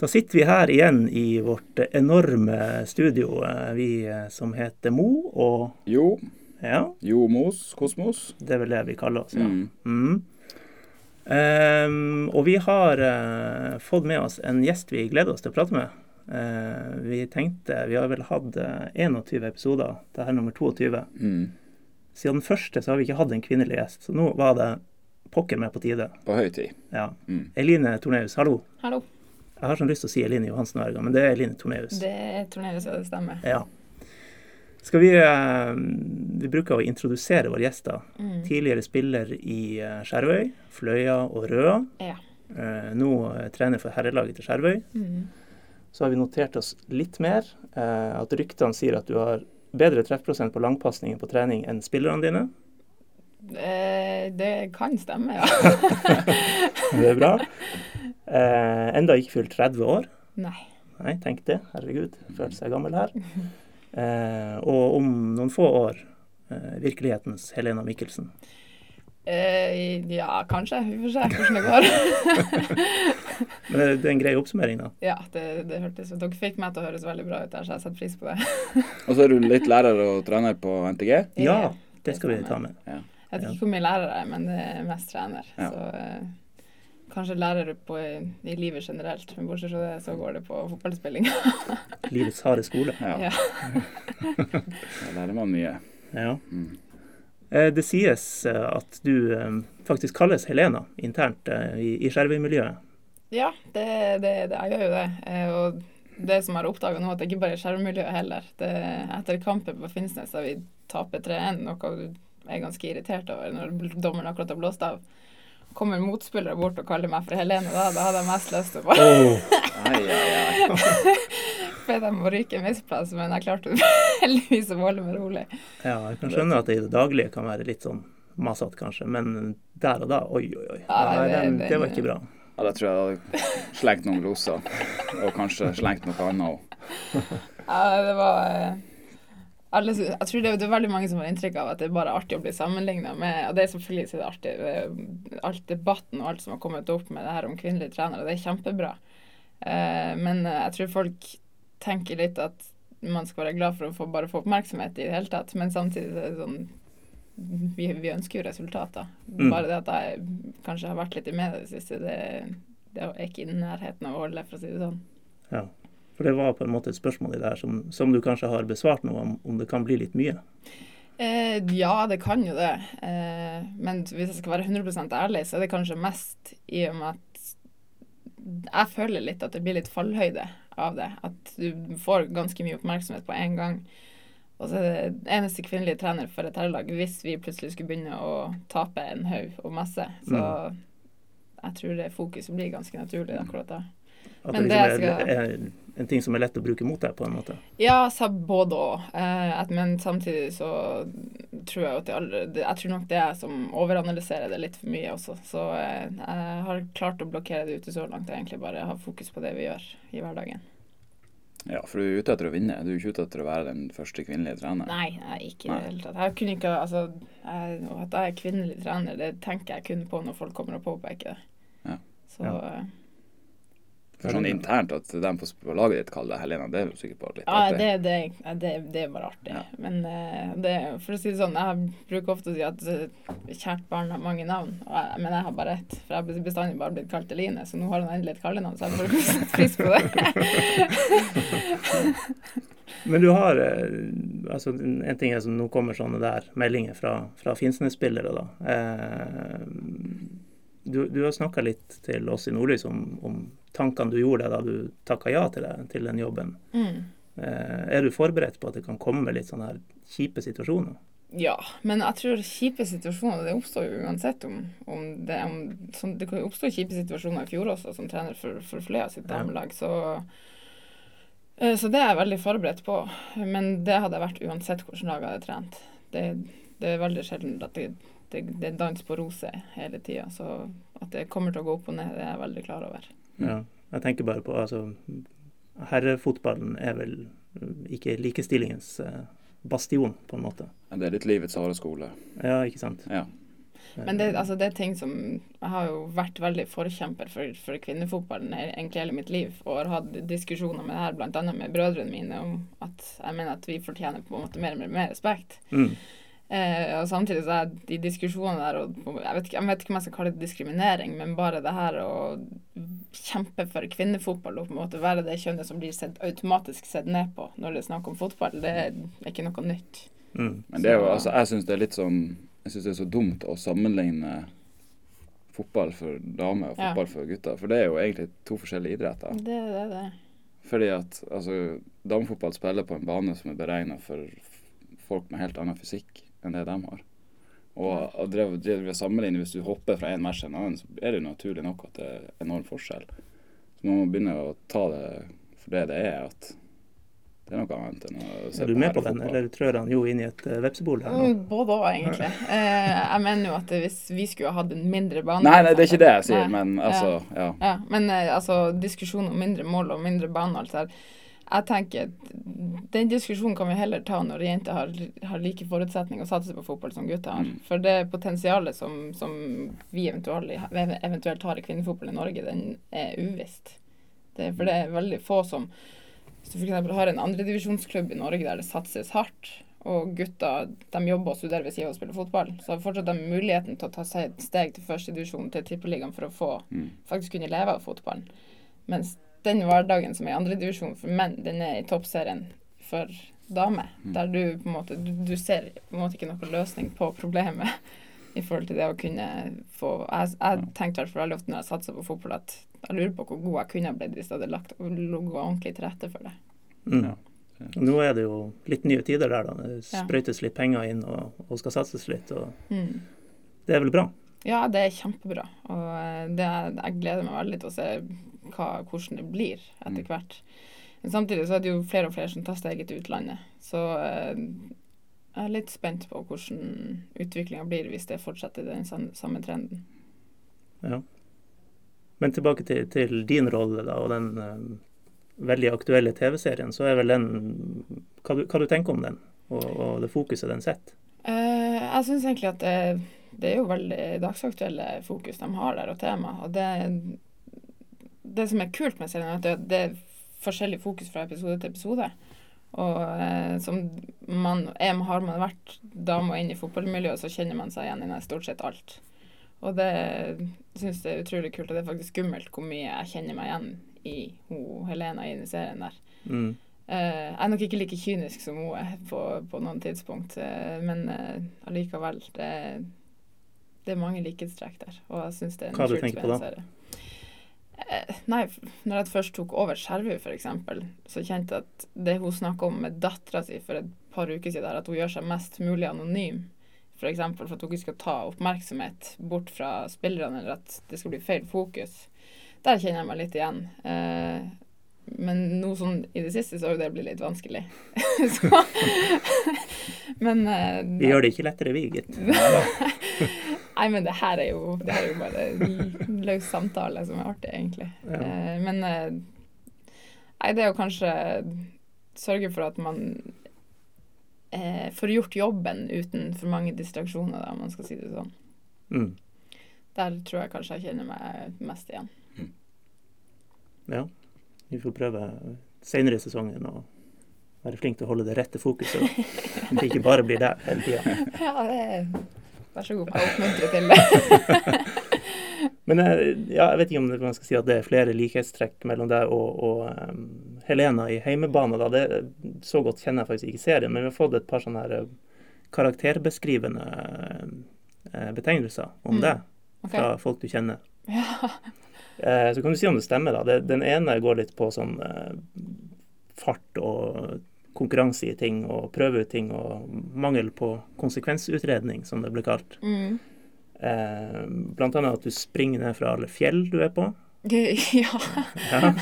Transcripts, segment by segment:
Da sitter vi her igjen i vårt enorme studio, eh, vi eh, som heter Mo, og Jo. ja, Jo Mos. Kosmos. det er vel det vi kaller oss. Ja. Mm. Mm. Um, og vi har uh, fått med oss en gjest vi gleder oss til å prate med. Uh, vi tenkte, vi har vel hatt uh, 21 episoder, det her er nummer 22. Mm. Siden den første så har vi ikke hatt en kvinnelig gjest, så nå var det pokker meg på tide. På høy tid. Ja. Mm. Eline Torneus, hallo. Hallo. Jeg har sånn lyst til å si Eline Johansen hver gang, men det er Eline Torneus. Det er Torneus, ja, det stemmer. Ja. Skal vi eh, Vi bruker å introdusere våre gjester. Mm. Tidligere spiller i eh, Skjervøy, Fløya og Røa. Ja. Eh, nå trener for herrelaget til Skjervøy. Mm. Så har vi notert oss litt mer. At ryktene sier at du har bedre treffprosent på langpasninger på trening enn spillerne dine. Eh, det kan stemme, ja. Det er bra. Eh, enda ikke fylt 30 år. Nei. Nei, tenk det. Herregud, føler seg gammel her. Eh, og om noen få år eh, virkelighetens Helena Mikkelsen. Eh, ja, kanskje. Vi får se hvordan det går. Men det, er en grei oppsummering, da. ja, det, det hørtes Dere fikk meg til å høres veldig bra ut der, så jeg setter pris på det. Og så er du litt lærer og trener på NTG. Ja, Ja, det skal vi ta med. Ja. Jeg vet ikke hvor mye lærer jeg er, men det er mest trener. Ja. Så eh, kanskje lærer på, i livet generelt. Men bortsett fra det, så går det på fotballspilling. Livets harde skole. Ja. Ja. Da lærer man mye. Ja. Mm. Eh, Det sies eh, at du eh, faktisk kalles Helena internt i, i Skjervøy-miljøet. Ja, det, det, det, jeg gjør jo det. Og det som jeg har oppdaga nå, at det ikke bare er skjermmiljøet heller. Det, etter kampen på Finnsnes da vi taper 3-1, noe du er ganske irritert over når dommeren akkurat har blåst av, kommer motspillere bort og kaller meg for Helene, da, da hadde jeg mest lyst til å bare be dem å ryke en misplass, men jeg klarte heldigvis å holde meg rolig. Ja, jeg kan skjønne at det i det daglige kan være litt sånn masete, kanskje, men der og da, oi, oi, oi. Ja, det- det- det var ikke bra. Ja, da tror jeg jeg hadde slengt noen gloser. Og kanskje slengt noe annet òg. Ja, det var eh, alle, Jeg tror det, det er veldig mange som har inntrykk av at det er bare artig å bli sammenligna med Og det er selvfølgelig så er artig. eh, Alt debatten og alt som har kommet opp med det her om kvinnelige trenere, det er kjempebra. Eh, men eh, jeg tror folk tenker litt at man skal være glad for å få, bare få oppmerksomhet i det hele tatt. Men samtidig så er det sånn vi, vi ønsker jo resultater. Mm. Bare det at jeg kanskje har vært litt i media i det siste, det, det er ikke i nærheten av å holde, for å si det sånn. Ja. For det var på en måte et spørsmål i det her som, som du kanskje har besvart nå, om, om det kan bli litt mye. Eh, ja, det kan jo det. Eh, men hvis jeg skal være 100% ærlig, så er det kanskje mest i og med at jeg føler litt at det blir litt fallhøyde av det. At du får ganske mye oppmerksomhet på en gang. Og så er det eneste kvinnelige trener for et herrelag hvis vi plutselig skulle begynne å tape en haug og masse. Så jeg tror det fokuset blir ganske naturlig akkurat da. At Men det, liksom skal- er, er en ting som er lett å bruke mot deg, på en måte. Ja, så både òg. Eh, men samtidig så tror jeg at det aldri det, Jeg tror nok det er jeg som overanalyserer det litt for mye også. Så eh, jeg har klart å blokkere det ute så langt. Jeg egentlig bare har fokus på det vi gjør i hverdagen. Ja, for du er ute etter å vinne. Du er ikke ute etter å være den første kvinnelige treneren. Nei, nei ikke i det hele tatt. Jeg kunne ikke, altså, jeg, At jeg er kvinnelig trener, det tenker jeg kun på når folk kommer og påpeker det. Ja. Så Ja. For sånn internt at de på, laget ditt kaller deg Helena, det er jo sikkert bare litt Ja, det, det, det, det er bare artig. Ja. Men eh, det, for å si det sånn, jeg bruker ofte å si at eh, kjært barn har mange navn, jeg, men jeg har bare ett. For jeg har bestandig bare blitt kalt Eline, så nå har han endelig et kallenavn, så jeg får sette pris på det. Men du har eh, altså En ting er som nå kommer sånne der meldinger fra, fra Finnsnes-spillere, da. Eh, du, du har snakka litt til oss i Nordlys om, om tankene du gjorde deg da du takka ja til, det, til den jobben. Mm. Eh, er du forberedt på at det kan komme litt sånne her kjipe situasjoner? Ja, men jeg tror kjipe situasjoner det oppstår jo uansett om, om det om, sånn, Det kan jo oppstå kjipe situasjoner i fjor også, som trener for, for Fløya sitt damelag. Så, eh, så det er jeg veldig forberedt på. Men det hadde jeg vært uansett hvilket lag jeg hadde trent. Det, det er veldig sjelden at det, det, det er dans på roser hele tida. Så at det kommer til å gå opp og ned, det er jeg veldig klar over. Ja, jeg tenker bare på altså, Herrefotballen er vel ikke likestillingens eh, bastion, på en måte. Det er litt livets harde skole. Ja, ikke sant? Ja. Men det, altså, det er ting som Jeg har jo vært veldig forkjemper for, for kvinnefotballen egentlig hele mitt liv. Og har hatt diskusjoner med det her bl.a. med brødrene mine om at jeg mener at vi fortjener på en måte mer og mer respekt. Mm. Eh, og samtidig så er de diskusjonene der og jeg vet, ikke, jeg vet ikke om jeg skal kalle det diskriminering, men bare det her å kjempe for kvinnefotball og på en måte være det kjønnet som blir sett, automatisk sett ned på når det er snakk om fotball, det er ikke noe nytt. Mm. Men det er jo, altså, jeg syns det er litt sånn Jeg syns det er så dumt å sammenligne fotball for damer og Ja. fotball for gutter. For det er jo egentlig to forskjellige idretter. Det er det, det. Fordi at altså, damefotball spiller på en bane som er beregna for folk med helt annen fysikk enn det de har. Og å drev, drive sammenligne hvis du hopper fra en match til en annen, så er det jo naturlig nok at det er enorm forskjell. Så man må begynne å ta det for det det er, at det er noe annet enn å se Er du med på på den, eller trør han jo inn i et eh, vepsebol her nå? Mm, Både òg, egentlig. Eh, jeg mener jo at hvis vi skulle ha hatt en mindre bane Nei, nei, det er ikke det jeg sier, Nei. men altså, ja. Ja, men eh, altså, diskusjon om mindre mål og mindre bane og alt det der Jeg tenker den diskusjonen kan vi heller ta når jenter har, har like forutsetninger og satser på fotball som gutter har. Mm. For det potensialet som, som vi eventuelt, eventuelt har i kvinnefotball i Norge, den er uvisst. Det, for det er veldig få som Hvis du f.eks. har en andredivisjonsklubb i Norge der det satses hardt, og gutter de jobber og studerer ved siden av å spille fotball, så har fortsatt de muligheten til å ta seg et steg til førstedivisjon til tippeligaen for å få Mm. faktisk kunne leve av fotballen. Mens den hverdagen som er i andredivisjon for menn, den er i toppserien for damer. Mm. Der du på en måte du, du ser på en måte ikke noen løsning på problemet i forhold til det å kunne få Jeg, jeg tenkte hvert veldig ofte når jeg satsa på fotball, at jeg lurer på hvor god jeg kunne blitt hvis jeg hadde lagt ligget ordentlig til rette for det. Mm. Ja. Nå er det jo litt nye tider der, da. Det Ja. sprøytes litt penger inn og, og skal satses litt. og Mm. Det er vel bra? Ja, det er kjempebra. Og eh, det, jeg gleder meg veldig til å se hva, hvordan det blir etter Mm. hvert. Men samtidig så er det jo flere og flere som tar steget til utlandet. Så eh, jeg er litt spent på hvordan utviklinga blir hvis det fortsetter den samme, samme trenden. Ja. Men tilbake til, til din rolle da, og den eh, veldig aktuelle TV-serien. Så er vel den hva du, hva du tenker om den, og, og det fokuset den setter? Eh, jeg syns egentlig at det, det er jo veldig dagsaktuelle fokus de har der, og tema. Og det, det som er kult med serien, er at det, er forskjellig fokus fra episode til episode. Og eh, som man er, har man vært dame og inn i fotballmiljøet, så kjenner man seg igjen i stort sett alt. Og det syns jeg er utrolig kult, og det er faktisk skummelt hvor mye jeg kjenner meg igjen i ho, Helena i den serien der. Mm. Eh, jeg er nok ikke like kynisk som hun er på, på noen tidspunkt, eh, men eh, allikevel. Det, det er mange likhetstrekk der, og jeg syns det er en Hva du utrolig tenker på da? serie. Eh, nei, når jeg først tok over Skjervøy, f.eks., så kjente jeg at det hun snakka om med dattera si for et par uker siden, at hun gjør seg mest mulig anonym, f.eks. For, for at hun ikke skal ta oppmerksomhet bort fra spillerne, eller at det skal bli feil fokus, der kjenner jeg meg litt igjen. Eh, men nå sånn i det siste så har jo det blitt litt vanskelig. så, men eh, Vi gjør det ikke lettere, vi, gitt. Nei, men det her er jo, det her er jo bare løs samtale som er artig, egentlig. Ja. Eh, men eh, Nei, det er jo kanskje sørge for at man eh, får gjort jobben uten for mange distraksjoner, da, om man skal si det sånn. Mm. Der tror jeg kanskje jeg kjenner meg mest igjen. Ja. Vi får prøve senere i sesongen å være flink til å holde det rette fokuset. og ikke bare blir der hele tida. Ja, det er Vær så god. Jeg oppmuntrer til det. Men eh, ja, jeg vet ikke om det- man skal si at det er flere likhetstrekk mellom deg og, og um, Helena i heimebane. Da. Det, så godt kjenner jeg faktisk ikke serien, men vi har fått et par sånne her eh, karakterbeskrivende uh, betegnelser om Mm. deg okay. fra folk du kjenner. Ja. uh, så kan du si om det stemmer. da. Det, den ene går litt på sånn uh, fart og konkurranse i ting og prøve ut ting og mangel på konsekvensutredning, som det ble kalt. Mm. Eh, blant annet at du springer ned fra alle fjell du er på. ja. Ja.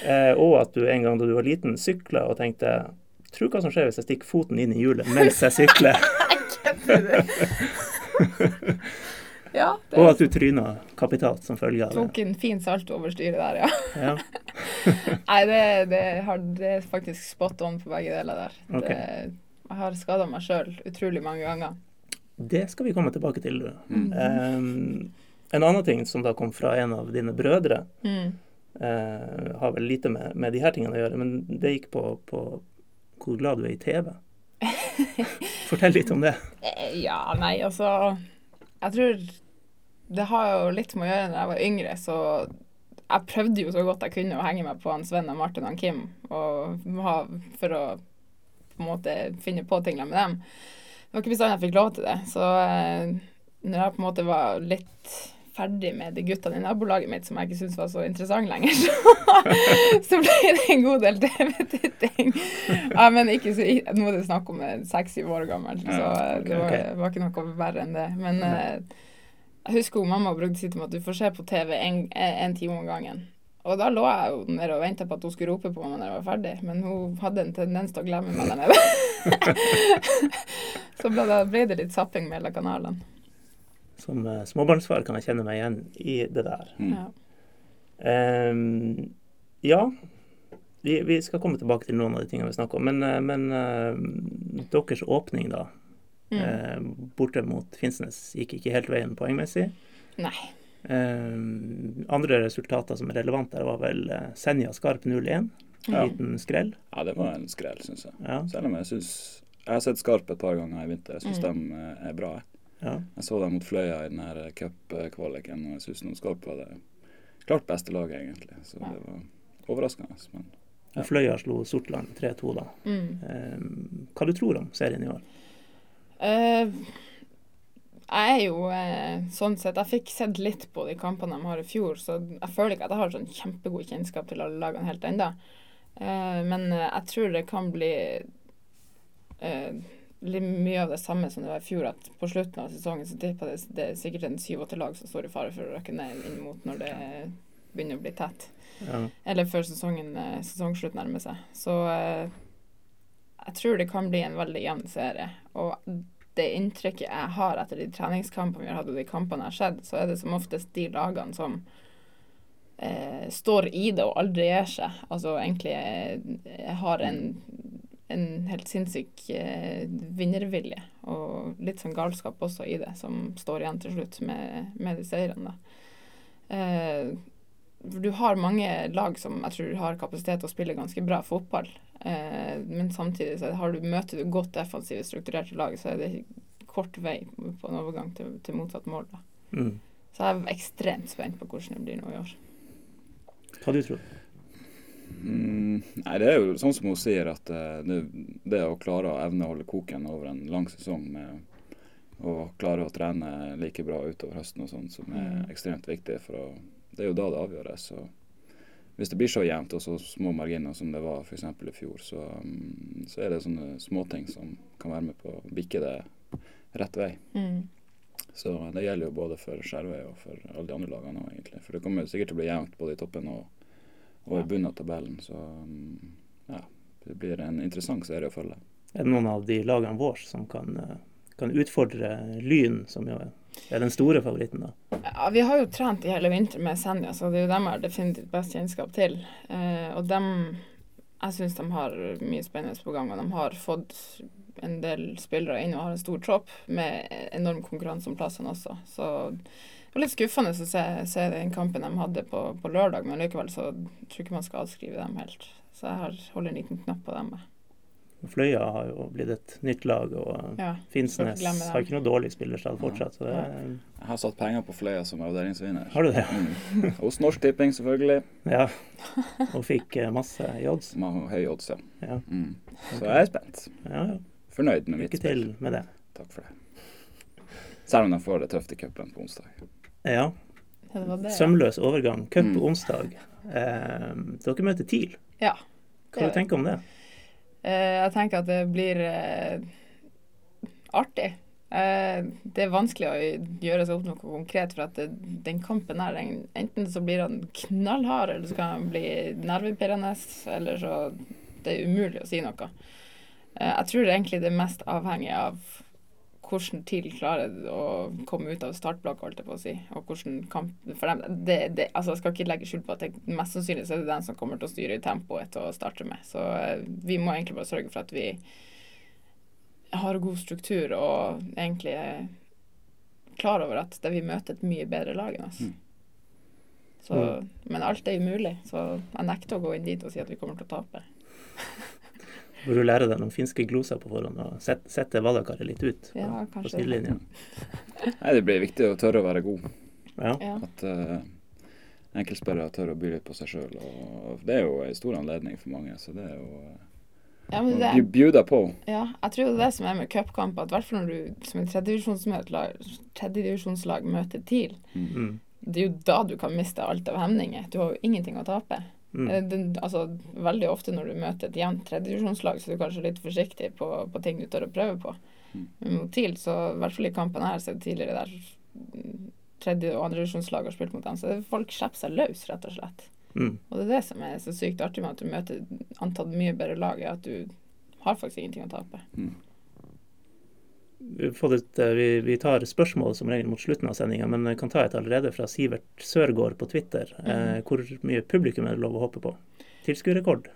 Eh, og at du en gang da du var liten, sykla og tenkte Tro hva som skjer hvis jeg stikker foten inn i hjulet mens jeg sykler. ja. Det Og at du tryna kapitalt som følge av det. tok en fin salt over styret der, ja. Ja. Nei, det, det, har, det er faktisk spot on på begge deler der. Okay. Det, jeg har skada meg sjøl utrolig mange ganger. Det skal vi komme tilbake til. Mm. Um, en annen ting som da kom fra en av dine brødre, Mm. uh, har vel lite med, med de her tingene å gjøre, men det gikk på, på hvor glad du er i TV. Fortell litt om det. Eh, Ja, nei, altså Jeg tror det har jo litt med å gjøre når jeg var yngre, så jeg prøvde jo så godt jeg kunne å henge meg på han Sven og Martin og Kim og ha, for å på en måte finne på ting med dem. Det var ikke bestandig jeg fikk lov til det. Så eh, når jeg på en måte var litt ferdig med de guttene i nabolaget mitt som jeg ikke syntes var så interessant lenger, så, så ble det en god del TV-titting. Ja, men ikke så, nå er det snakk om seks-syv år gammel, så eh, det var, var ikke noe verre enn det. Men eh, jeg husker mamma brukte å si til meg at du får se på TV en, en time om gangen. Og da lå jeg jo nede og venta på at hun skulle rope på meg når jeg var ferdig, men hun hadde en tendens til å glemme meg der nede. så ble det, ble det litt zapping mellom kanalene. Som uh, småbarnsfar kan jeg kjenne meg igjen i det der. Mm. Ja. Ehm, ja, vi, vi skal komme tilbake til noen av de tingene vi snakker om. Men, eh, men uh, deres åpning, da, Mm. eh, borte mot Finnsnes, gikk ikke helt veien poengmessig. Nei. Ehm, andre resultater som er relevante der, var vel eh, Senja Skarp 0-1. En Ja. liten skrell. Ja, det var en skrell, syns jeg. Ja, Selv om jeg syns Jeg har sett Skarp et par ganger i vinter. Jeg syns Mm. de eh, er bra. ja. Jeg så dem mot Fløya i den her cupkvaliken, og jeg syns Skarp var det klart beste laget, egentlig. Så Ja. det var overraskende. Men Ja. Fløya slo Sortland 3-2, da. Mm. Hva du tror om serien i år? Eh, jeg er jo eh, sånn sett Jeg fikk sett litt på de kampene de har i fjor, så jeg føler ikke at jeg har sånn kjempegod kjennskap til alle lagene helt ennå. Eh, men jeg tror det kan bli litt mye av det samme som det var i fjor, at på slutten av sesongen så tipper jeg det, det er sikkert en syv-åtte lag som står i fare for å røkke ned inn mot når det begynner å bli tett. Ja. Eller før sesongen, sesongslutt nærmer seg. Så jeg tror det kan bli en veldig jevn serie. Og det inntrykket jeg har etter de treningskampene vi har hatt og de kampene jeg har sett, så er det som oftest de lagene som eh, står i det og aldri gir seg. Altså egentlig eh, har en, en helt sinnssyk eh, vinnervilje. Og litt sånn galskap også i det, som står igjen til slutt med, med de seirene. Eh, du har mange lag som jeg tror har kapasitet til å spille ganske bra fotball. Eh, men samtidig så har du, møter du godt defensive, strukturerte lag, så er det kort vei på en overgang til, til motsatt mål. Da. Mm. Så jeg er ekstremt spent på hvordan det blir nå i år. Hva du tror mm, Nei, det er jo sånn som hun sier, at eh, det, det å klare å evne å holde koken over en lang sesong med å klare å trene like bra utover høsten og sånn, som er Mm. ekstremt viktig. for å Det er jo da det avgjøres. Så hvis det blir så jevnt og så små marginer som det var f.eks. i fjor, så, mm, så er det sånne småting som kan være med på å bikke det rett vei. Mm. Så det gjelder jo både for Skjervøy og for alle de andre lagene òg, egentlig. For det kommer sikkert til å bli jevnt både i toppen og, og i bunnen av tabellen. Så mm, ja, det blir en interessant serie å følge. Er det noen av de lagene våre som kan, eh, kan utfordre Lyn, som jo er er den store favoritten, da? Ja, vi har jo trent i hele vinter med Senja, så det er jo dem jeg har definitivt best kjennskap til. Eh, og dem Jeg syns de har mye spennende på gang, og de har fått en del spillere inn og har en stor tropp med enorm konkurranse om plassene også. Så det var litt skuffende å se, se den kampen de hadde på, på lørdag, men likevel så tror jeg ikke man skal avskrive dem helt. Så jeg holder en liten knapp på dem. Fløya har jo blitt et nytt lag, og Ja. Finnsnes har ikke noe dårlig spillerstall fortsatt. Så det, Jeg har satt penger på Fløya som avdelingsvinner. har du det? Mm. Hos Norsk Tipping, selvfølgelig. Ja. Og fikk eh, masse i odds. Høye høy odds, ja. Ja. Mm. Så jeg er spent. ja, ja. Fornøyd med mitt Lykke spill. til med det. Takk for det. Selv om de får det tøft i cupen på onsdag. Ja. Det var det, ja. Sømløs overgang. Cup Mm. onsdag. Eh, dere møter TIL. Ja. Hva du tenker om det? Eh, jeg tenker at det blir eh, artig. Eh, det er vanskelig å gjøre seg opp noe konkret, for at det, den kampen her, enten så blir han knallhard, eller så kan han bli nervepirrende, eller så Det er umulig å si noe. Jeg tror egentlig det er mest avhengig av hvordan TIL klarer å komme ut av startblokka, holdt jeg på å si. Og hvordan kamp For dem, det, det, altså jeg skal ikke legge skjul på at det, mest sannsynlig så er det den som kommer til å styre tempoet til å starte med. Så eh, vi må egentlig bare sørge for at vi har god struktur og egentlig er klar over at det vi møter et mye bedre lag enn oss. Mm. Så, Men alt er umulig, så jeg nekter å gå inn dit og si at vi kommer til å tape. Bør du lære deg noen finske gloser på forhånd og sette, sette Vallakaret litt ut på, Ja, på sidelinja? Nei, det blir viktig å tørre å være god. Ja. At uh, enkeltspillere tør å by litt på seg sjøl. Det er jo en stor anledning for mange, så det er jo uh, Ja, men å det, bjuda på. ja, jeg tror det er det som er med cupkamper, at i hvert fall når du som et tredjedivisjonslag tredjedivisjonslag møter TIL, Mm. det er jo da du kan miste alt av hemninger. Du har jo ingenting å tape. Mm. Eh, Den, altså, veldig ofte når du møter et jevnt tredjedivisjonslag, så er du kanskje litt forsiktig på, på ting du tør å prøve på. Mm. Men mot TIL, så i hvert fall i kampen her, så er det tidligere der mm, tredje- og andredivisjonslag har spilt mot dem, så folk slipper seg løs, rett og slett. Mm. Og det er det som er så sykt artig med at du møter antatt mye bedre lag, er at du har faktisk ingenting å tape. Har fått eh, vi, vi tar spørsmål som regel mot slutten av sendinga, men jeg kan ta et allerede fra Sivert Sørgaard på Twitter. Eh, hvor mye publikum er det lov å håpe på? Tilskuerrekord?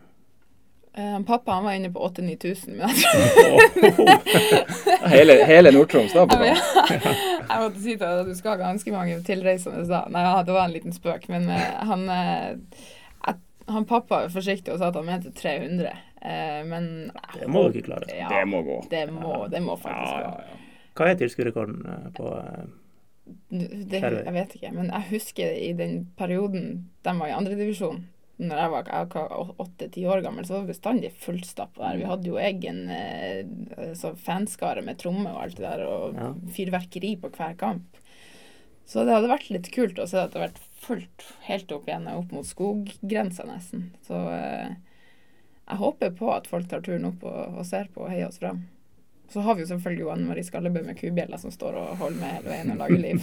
Eh, pappa han var inne på 8000-9000, men jeg tror Hele, hele Nord-Troms da på Ja, jeg, jeg måtte si til deg at du skal ha ganske mange tilreisende da. Nei, ja, det var en liten spøk, men eh, han, han pappa var forsiktig og sa at han mente 300. Eh, men Det må ikke klare. Ja, Det må gå. Det må, det må Ja, faktisk ja, gå. Hva er tilskuerrekorden eh, på eh, Det, jeg vet ikke, men jeg husker i den perioden de var i andredivisjon, når jeg var var åtte-ti år gammel, så var det bestandig fullstappa der. Vi hadde jo egen eh, så fanskare med tromme og alt det der, og Ja. fyrverkeri på hver kamp. Så det hadde vært litt kult å se at det hadde vært fullt helt opp igjen, opp mot skoggrensa nesten. Så eh, jeg håper på at folk tar turen opp og, og ser på og heier oss fram. Så har vi jo selvfølgelig Anne Marie Skallebø med kubjella som står og holder med hele veien og lager liv.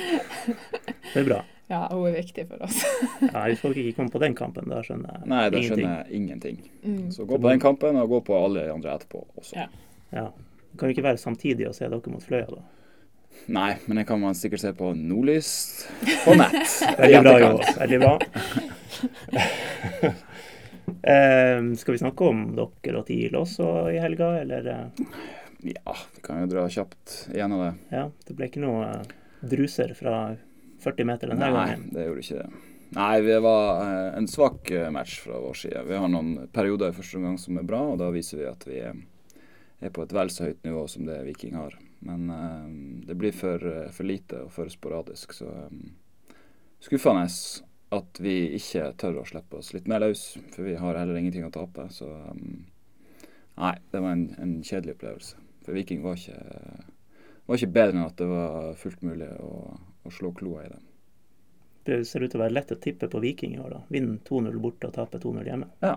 Det er bra. Ja, hun er viktig for oss. Ja, hvis folk ikke kommer på den kampen, da skjønner jeg Nei, da skjønner jeg ingenting. Mm. Så gå på den kampen, og gå på alle de andre etterpå også. Ja. Ja. Det kan jo ikke være samtidig å se dere mot Fløya, da. Nei, men det kan man sikkert se på Nordlys på nett. Veldig bra, Jo. Veldig bra. eh, skal vi snakke om dere og TIL også i helga, eller? eh? Ja, vi kan jo dra kjapt gjennom det. Ja, det ble ikke noe eh, druser fra 40 meter denne Nei, gangen. det gjorde ikke det. Nei, det var eh, en svak match fra vår side. Vi har noen perioder i første omgang som er bra, og da viser vi at vi er, på et vel så høyt nivå som det Viking har. Men eh, det blir for, for lite og for sporadisk, så um, skuffende at vi ikke tør å slippe oss litt mer løs, for vi har heller ingenting å tape. Så um, nei, det var en, en kjedelig opplevelse. For Viking var ikke, var ikke bedre enn at det var fullt mulig å, å slå kloa i dem. Det ser ut til å være lett å tippe på Viking i år, da. Vinne 2-0 borte og tape 2-0 hjemme. Ja,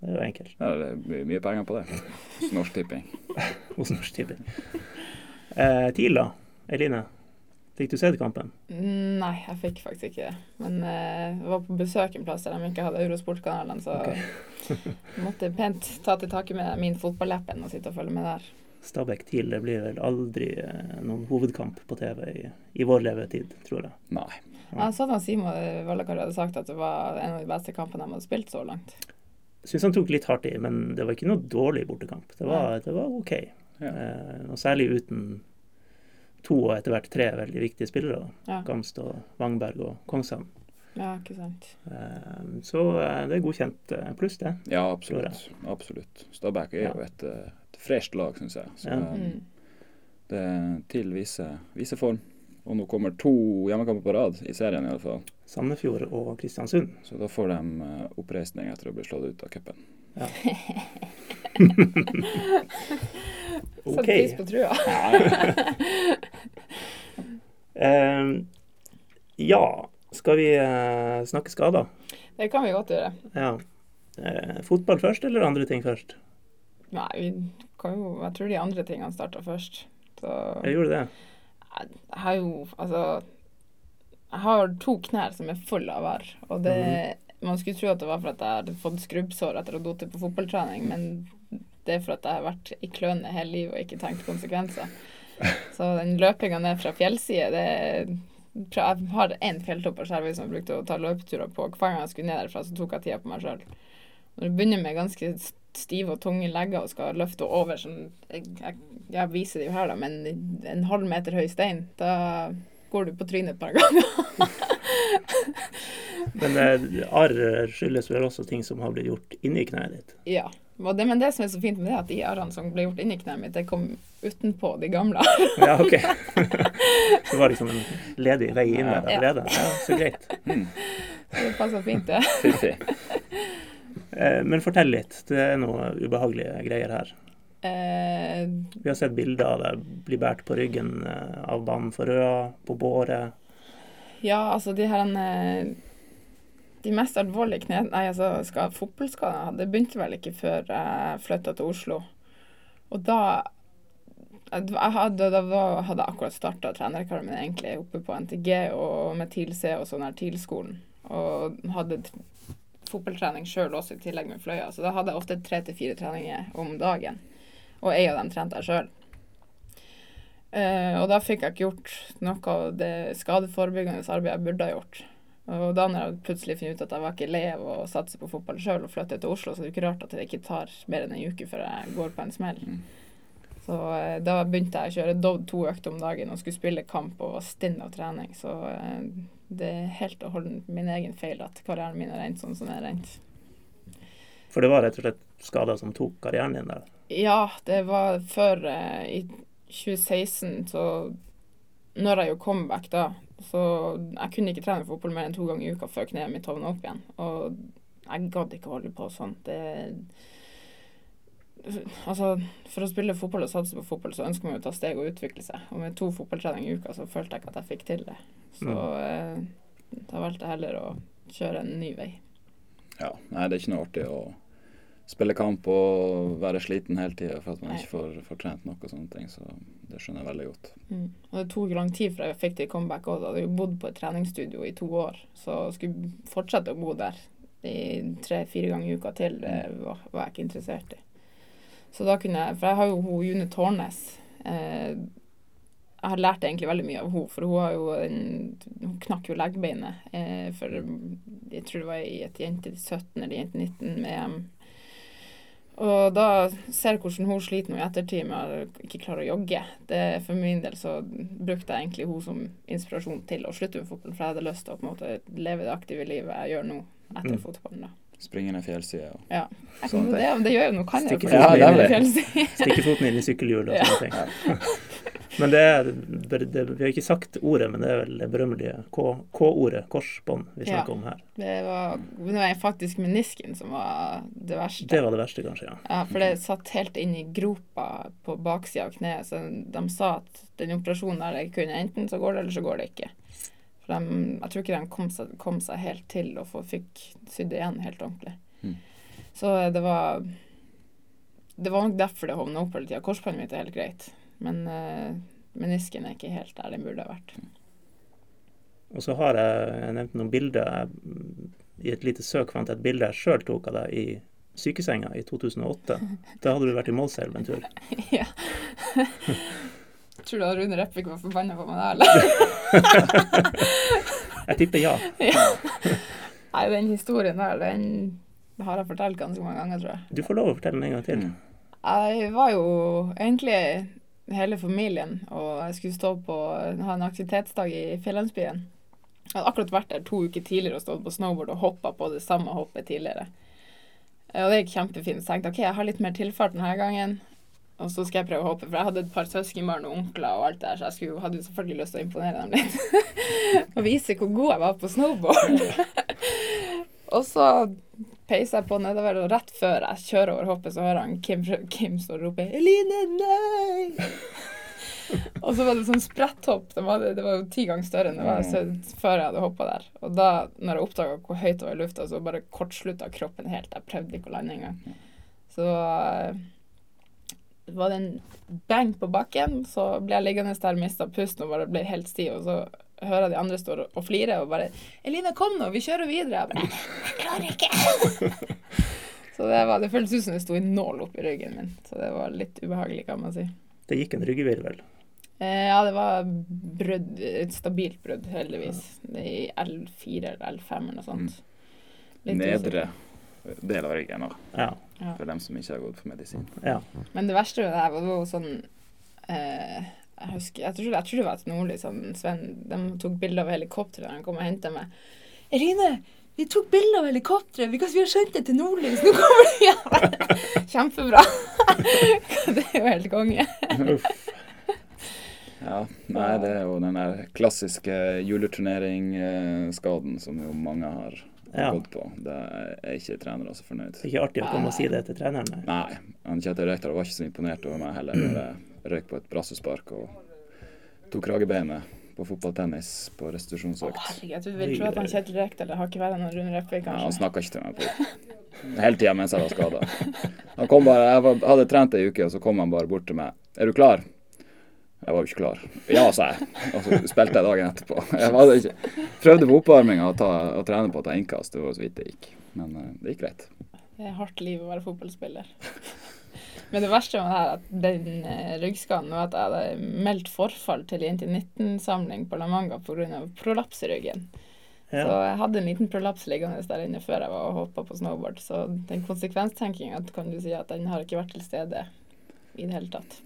Det er jo enkelt Ja, det blir mye penger på det. Hos Norsk Tipping. hos Norsk Tipping. Eh, TIL, da? Eline, fikk du sett kampen? Nei, jeg fikk faktisk ikke det. Men eh, jeg var på besøk en plass der de ikke hadde Eurosport-kanalen, så jeg måtte pent ta til taket med min fotballappen og sitte og følge med der. Stabæk-TIL det blir vel aldri eh, noen hovedkamp på TV i, i vår levetid, tror jeg. Nei. Jeg så at han Simon Vallakar hadde sagt at det var en av de beste kampene de hadde spilt så langt. Syns han tok litt hardt i, men det var ikke noe dårlig bortekamp. Det var, det var OK. Ja. Eh, og særlig uten to og etter hvert tre veldig viktige spillere. Ja, Gamst og Wangberg og Kongshamn. ja ikke sant. Eh, så eh, det er godkjent eh, pluss, det. Ja, absolutt. absolutt. Stabæk er Ja. jo et, eh, et fresht lag, syns jeg. Så Ja. um, Mm. det til viser, viser form. Og nå kommer to hjemmekamper på rad i serien, i alle fall. Sandefjord og Kristiansund. Så da får de oppreisning etter å bli slått ut av cupen. Ja. OK. pris på trua. Eh, ja, skal vi eh, snakke skader? Det kan vi godt gjøre. Ja. Eh, fotball først, eller andre ting først? Nei, vi kan jo Jeg tror de andre tingene starta først. Så Jeg gjorde det. jeg har jo Altså Jeg har to knær som er fulle av arr, og det Man skulle tro at det var for at jeg hadde fått skrubbsår etter å ha datt på fotballtrening, men det er for at jeg har vært i kløne hele livet og ikke tenkt konsekvenser. Så den løpinga ned fra fjellside, det Jeg har én fjelltopp på Skjervøy som jeg brukte å ta løpeturer på. Hver gang jeg skulle ned derfra, så tok jeg tida på meg sjøl. Når du begynner med ganske stive og tunge legger og skal løfte over sånn jeg, jeg, jeg viser det jo her, da, men en halv meter høy stein, da går du på trynet et par ganger. Men eh, arr skyldes vel også ting som har blitt gjort inni kneet ditt? ja. Og det, men det som er så fint med det, at de arrene som ble gjort inni kneet mitt, det kom utenpå de gamle. Ja, OK. Så var det liksom en ledig vei inn der allerede? Ja, så greit. Det passer fint, det. Fiffig. Eh, Men fortell litt. Det er noe ubehagelige greier her. Eh, Vi har sett bilder av deg bli båret på ryggen eh, av banen for Røa, på båret. ja, altså de her De mest alvorlige kne... Nei, altså skal, fotballskader jeg hadde, begynte vel ikke før jeg flytta til Oslo. Og da jeg hadde, da var, hadde akkurat starta trenerkarrieren min egentlig oppe på NTG og med TIL-C og sånn her TIL-skolen. Og hadde fotballtrening sjøl også i tillegg med Fløya. Så da hadde jeg ofte tre til fire treninger om dagen. Og ei av dem trente jeg sjøl. og da fikk jeg ikke gjort noe av det skadeforebyggende arbeidet jeg burde ha gjort. Og da når jeg plutselig finner ut at jeg var ikke elev og satser satse på fotball sjøl og flytter til Oslo, så det er det ikke rart at det ikke tar mer enn en uke før jeg går på en smell. Så eh, da begynte jeg å kjøre Dov to økter om dagen og skulle spille kamp og var stinn av trening. Så eh, det er helt og holdent min egen feil at karrieren min er rent sånn som den er rent. For det var rett og slett skader som tok karrieren din der. Ja, det var før eh, i 2016, så når jeg jo kom back da, så jeg kunne ikke trene fotball mer enn to ganger i uka før kneet mitt hovna opp igjen. Og jeg gadd ikke holde på sånn. Det Altså, for å spille fotball og satse på fotball, så ønsker man jo å ta steg og utvikle seg. Og med to fotballtreninger i uka, så følte jeg ikke at jeg fikk til det. Så eh, da valgte jeg heller å kjøre en ny vei. Ja, nei, det er ikke noe artig å spille kamp og være sliten hele tida for at man Nei. ikke får, får trent nok og sånne ting. Så det skjønner jeg veldig godt. Mm. Og det tok lang tid før jeg fikk til comeback òg. Jeg hadde jo bodd på et treningsstudio i to år, så skulle fortsette å bo der i tre-fire ganger i uka til, det var, var jeg ikke interessert i. Så da kunne jeg For jeg har jo hun June Tårnes. Eh, jeg har lært egentlig veldig mye av henne, for hun har jo en, Hun knakk jo leggbeinet eh, for Jeg tror det var i et jente 17 eller jente 19-VM. Og da ser jeg hvordan hun sliter nå i ettertid med å ikke klare å jogge. Det, for min del så brukte jeg egentlig hun som inspirasjon til å slutte med fotball, for jeg hadde lyst til å på en måte leve det aktive livet jeg gjør nå etter Mm. fotballen. da. Springe ned fjellsida og Ja. Jeg, Sånn det, det gjør jo noe, kan jeg jo Ja, Stikke foten inn i sykkelhjulet og Ja. sånne ting. Men det er, det, vi har ikke sagt ordet, men det er vel det berømmelige K- K-ordet, korsbånd, vi snakker Ja. om her. Det var, det var faktisk menisken som var det verste. Det var det verste, kanskje, ja. Ja, for det satt helt inn i gropa på baksida av kneet. Så de sa at den operasjonen der jeg kunne enten så går det, eller så går det ikke. For de, jeg tror ikke de kom seg, kom seg helt til og fikk sydd igjen helt ordentlig. Mm. Så det var Det var nok derfor det hovna opp hele tida. Korsbåndet mitt er helt greit, men uh, menisken er ikke helt der den burde ha vært. Og så har jeg, jeg nevnt noen bilder. I et lite søk fant jeg et bilde jeg sjøl tok av deg i sykesenga i 2008. Da hadde du vært i Målselv en tur. ja. Tror du at Rune Repvik var forbanna på meg da, eller? Jeg tipper ja. Nei, den historien der, den har jeg fortalt ganske mange ganger, tror jeg. Du får lov å fortelle den en gang til. Mm. Jeg var jo egentlig hele familien, og jeg skulle stå på, ha en aktivitetsdag i Fjellandsbyen. Jeg hadde akkurat vært der to uker tidligere og stått på snowboard og hoppa på det samme hoppet tidligere. Og det gikk kjempefint. Så jeg tenkte OK, jeg har litt mer tilfart denne gangen. Og så skal jeg prøve å hoppe, for jeg hadde et par søskenbarn og onkler og alt der, så jeg skulle, hadde jo selvfølgelig lyst til å imponere dem litt. og vise hvor god jeg var på snowboard. og så peiser jeg på nedover, og rett før jeg kjører over hoppet, så hører han Kim, Kim stå og rope 'Eline, nei!' og så var det sånn spretthopp. Det var, det var jo ti ganger større enn det var så, før jeg hadde hoppa der. Og da når jeg oppdaga hvor høyt det var i lufta, så bare kortslutta kroppen helt. Jeg prøvde ikke å lande engang. Så eh, var det en bang på bakken, så ble jeg liggende der, mista pusten og bare ble helt stiv. Og så hører jeg de andre står og flirer og bare 'Eline, kom nå, vi kjører videre.' Jeg bare 'Jeg klarer ikke'. så det, var, det føltes ut som det sto en nål oppi ryggen min. Så det var litt ubehagelig, kan man si. Det gikk en ryggvirvel? Eh, ja, det var brudd, et stabilt brudd, heldigvis. Det er I L4 eller L5 eller noe sånt. Litt Nedre. del av ryggen. da, Ja. Ja. For dem som ikke har gått for medisin. ja. Men det verste med det her var, jo sånn eh, jeg, husker, jeg, tror, jeg tror det var et nordlig sånn Sven De tok bilde av helikopteret da han kom og henta meg. Erine, vi tok bilde av helikopteret because vi har sendt det til nordlys. nå kommer det igjen!' Kjempebra. det er jo helt konge. Ja, nei, det er jo den der klassiske juleturnering-skaden som jo mange har Ja. gått på. Det er ikke trenere så fornøyd. Det er ikke artig å komme og si det til treneren. nei. Nei, han Kjetil Rekdal var ikke så imponert over meg heller jeg røyk på et brassespark og tok kragebeinet på fotballtennis på Å, restitusjonsøkt. herregud, jeg vil tro at han Kjetil Rekdal har ikke vært noen Rune Repvik, Ja, han kanskje. snakka ikke til meg på hele tida mens jeg var skada. Han kom bare, jeg hadde trent ei uke, og så kom han bare bort til meg. 'Er du klar?' Jeg var jo ikke klar. Ja, sa jeg. Og så spilte jeg dagen etterpå. Jeg var ikke, prøvde på oppvarminga å, å trene på å ta innkast, det var så vidt det gikk. Men eh, det gikk greit. Det er hardt liv å være fotballspiller. Men det verste med det her, at den eh, ryggskaden var at jeg hadde meldt forfall til Jente 19-samling på La Manga pga. prolaps i ryggen. Så jeg hadde en liten prolaps liggende der inne før jeg var og hoppa på snowboard. Så den konsekvenstenkinga kan du si at den har ikke vært til stede i det hele tatt.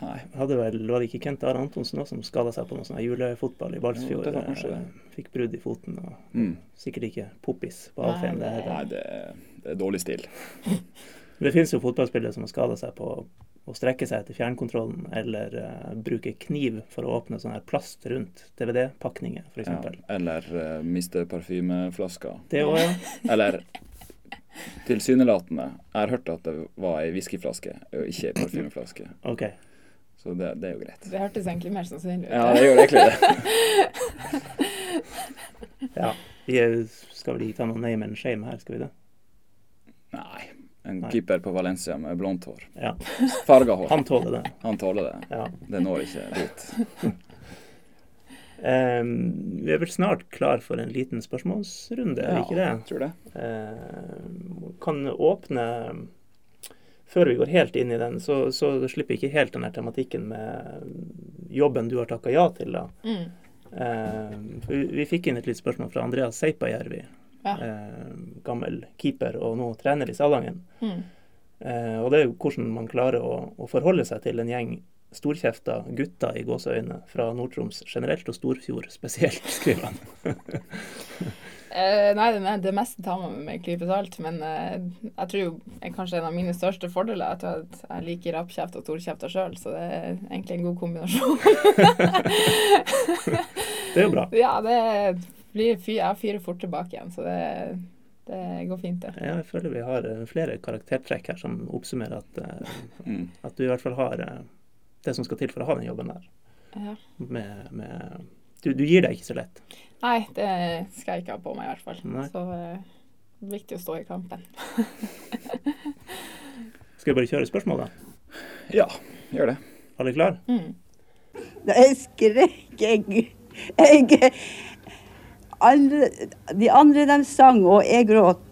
Nei. Hadde vel, Var det ikke Kent Are Antonsen også som skada seg på noe sånn julefotball i Balsfjord? Ja, kanskje eh, Fikk brudd i foten. og Mm. Sikkert ikke poppis på. Det, det- Nei, det, det er dårlig stil. det finnes jo fotballspillere som har skada seg på å strekke seg etter fjernkontrollen, eller uh, bruke kniv for å åpne sånn her plast rundt DVD-pakninger, f.eks. Ja. Eller uh, miste parfymeflasker. Det òg, ja. Eller tilsynelatende. Jeg har hørt at det var ei whiskyflaske, og ikke ei parfymeflaske. OK. Så det, det er jo greit. Det hørtes egentlig mer sannsynlig ut. Ja, det gjør egentlig det. Ja. Vi skal vel ikke ta noe name and shame her, skal vi det? Nei. En Nei. keeper på Valencia med blondt hår. Ja. Farga hår. Han tåler det. Han tåler det. Ja. Det når ikke dit. Um, vi er vel snart klar for en liten spørsmålsrunde, er vi ikke det? tror det. Uh, kan åpne Før vi går helt inn i den, så, så slipper vi ikke helt den tematikken med jobben du har takka ja til. da. Mm. Uh, vi, vi fikk inn et litt spørsmål fra Andreas Seipajärvi, Ja. uh, gammel keeper og nå trener i Salangen. Mm. Uh, og det er jo hvordan man klarer å, å forholde seg til en gjeng storkjefta gutter i gåseøyne fra Nord-Troms generelt og Storfjord spesielt, skriver han. Eh, nei, det, det meste tar man med en klype salt, men uh, jeg tror jo kanskje en av mine største fordeler er at jeg liker rappkjeft og storkjefta sjøl, så det er egentlig en god kombinasjon. Det er jo bra. ja, det blir fy, jeg fyrer fort tilbake igjen, så det, det går fint, det. Ja, Jeg føler vi har eh, flere karaktertrekk her som oppsummerer at, uh, Mm. at du i hvert fall har det som skal til for å ha den jobben der. Ja. Med, med du, du gir deg ikke så lett. Nei, det skal jeg ikke ha på meg i hvert fall. Nei. Så er viktig å stå i kampen. Skal vi bare kjøre spørsmål, da? Ja, gjør det. Alle klar? Mm. Jeg skrekk. jeg, jeg andre, De andre de sang, og jeg gråt.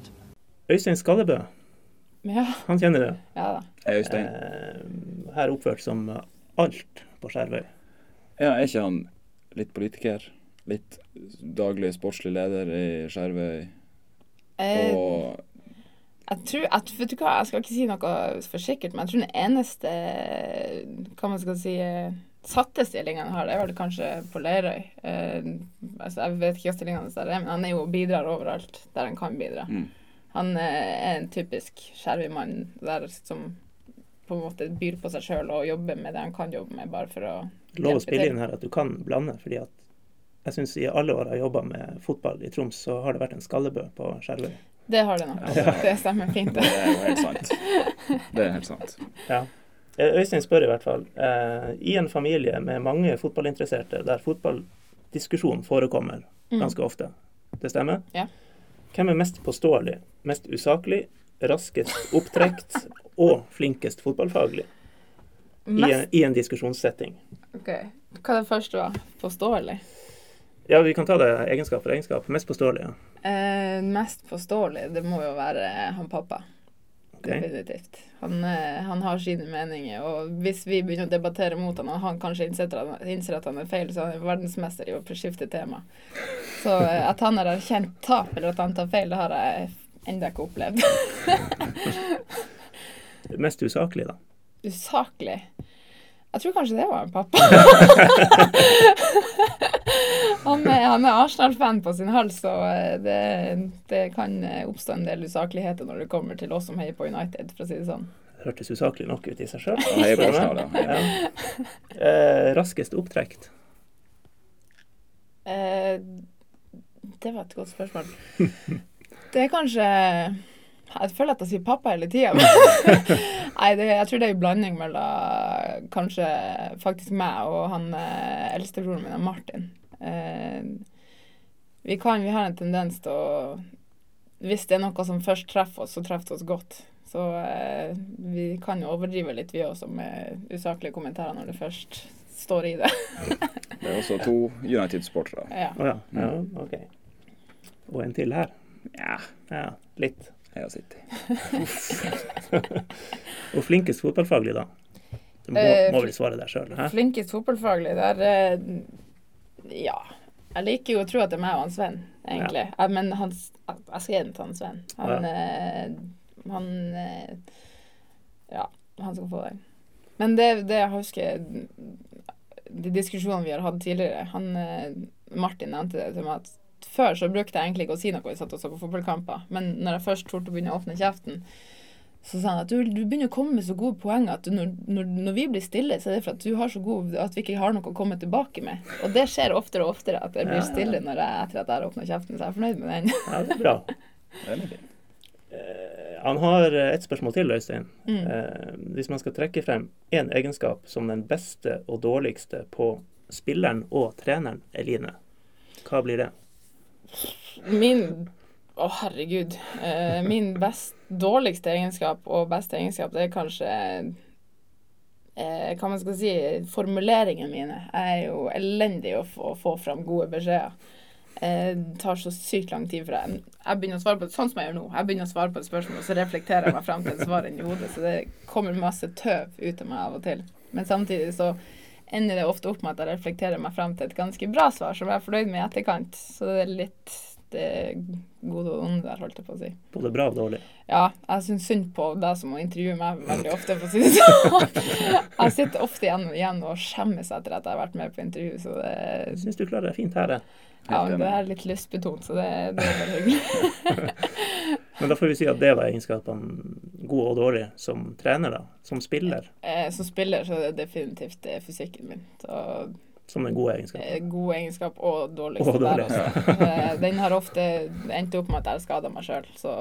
Øystein Skallebø, Ja, han kjenner det. ja da. Øystein. Eh, her oppført som alt på Skjervøy. Ja, er ikke han litt politiker? Litt daglig sportslig leder i Skjervøy? Eh, Og Jeg tror at, vet du hva, jeg skal ikke si noe for sikkert, men jeg tror den eneste hva man skal si, eh, satte stillingen han har, det er vel kanskje på Leirøy. Eh, altså, jeg vet ikke hva stillingen hans er, men han er jo bidrar overalt der han kan bidra. Mm. Han eh, er en typisk skjervøymann der som på en måte byr på seg sjøl og jobber med det han kan jobbe med, bare for å Lov å spille inn her at du kan blande, fordi at jeg syns i alle år jeg har jobba med fotball i Troms, så har det vært en Skallebø på Skjervøy. Det har det nok. Det stemmer fint. det er jo helt sant. Det er helt sant. Ja. Eh, Øystein spør i hvert fall. Eh, I en familie med mange fotballinteresserte, der fotballdiskusjon forekommer Mm. ganske ofte, det stemmer? Ja. Hvem er mest påståelig, mest usaklig, raskest opptrekt og flinkest fotballfaglig i en, i en diskusjonssetting? ok. Hva er det første? Påståelig? Ja, vi kan ta det egenskap for egenskap. Mest påståelig, ja. Eh, mest påståelig, det må jo være han pappa. Definitivt. Han, eh, han har sine meninger, og hvis vi begynner å debattere mot han, og han kanskje innser innser at han er feil, så han er verdensmester i å skifte tema. Så eh, at han har erkjent tap, eller at han tar feil, det har jeg ennå ikke opplevd. Mest usaklig, da. Usaklig. Jeg tror kanskje det var en pappa. han er, han er Arsenal-fan på sin hals, så eh, det, det kan eh, oppstå en del usakligheter når det kommer til oss som heier på United, for å si det sånn. Hørtes usaklig nok ut i seg sjøl. Og ja. Ja. Eh, raskest opptrekt. Eh, det var et godt spørsmål. Det er kanskje Jeg føler at jeg sier pappa hele tida. Nei, det, jeg tror det er en blanding mellom kanskje faktisk meg og han eh, eldstebroren min, Martin. Eh, vi, kan, vi har en tendens til å Hvis det er noe som først treffer oss, så treffer det oss godt. Så eh, vi kan jo overdrive litt, vi også, med usaklige kommentarer når det først står i det. Det er også to United-sportere. ja. Oh, ja. ja. OK. Og en til her. Ja, Ja, litt. Heia City. Og flinkest fotballfaglig, da? Du må, Eh, må vel svare deg sjøl? Flinkest fotballfaglig, der eh, Ja. Jeg liker jo å tro at det er meg og han Sven, egentlig. Ja. Men han, jeg skrev den til han Sven. Han, eh, han Ja, han skal få den. Men det, det jeg husker De diskusjonene vi har hatt tidligere han, Martin nevnte det til meg at før så brukte jeg egentlig ikke å si noe vi satt og så på fotballkamper. Men når jeg først torde å begynne å åpne kjeften, så sa han at du, du begynner å komme med så gode poeng at du, når, når, når vi blir stille, så er det for at du har så god at vi ikke har noe å komme tilbake med. Og det skjer oftere og oftere at jeg blir stille når jeg, etter at jeg har åpna kjeften. Så jeg er fornøyd med den. Ja, det er bra. Veldig fint. Uh, Han har et spørsmål til, Øystein. Mm. Uh, hvis man skal trekke frem én egenskap som den beste og dårligste på spilleren og treneren, Eline, hva blir det? Min Å, herregud. Eh, min best, dårligste egenskap og beste egenskap, det er kanskje eh, Hva man skal si Formuleringene mine. Jeg er jo elendig å få, få fram gode beskjeder. Eh, Det tar så sykt lang tid for jeg Jeg begynner å svare på det sånn som jeg gjør nå. Jeg begynner å svare på et spørsmål, og så reflekterer jeg meg frem til et svar inni hodet. Så det kommer masse tøv ut av meg av og til. Men samtidig så ender det ofte opp med at jeg reflekterer meg frem til et ganske bra svar som jeg er fornøyd med i etterkant. Så det er litt det gode og onde der, holdt jeg på å si. Både bra og dårlig. Ja, jeg syns synd på deg som må intervjue meg veldig ofte, for å si det sånn. Jeg sitter ofte igjen, igjen og skjemmes etter at jeg har vært med på intervju, så det, Jeg syns du klarer deg fint her. jeg. Ja, men det er litt lystbetont, så det, det er veldig hyggelig. Men da får vi si at det var egenskapene god og dårlig som trener, da. Som spiller. Eh, Som spiller så er det definitivt eh, fysikken min. Så Som den gode egenskapen. eh, god egenskap og dårligste Og der også. Eh, Den har ofte endt opp med at jeg har skada meg sjøl, så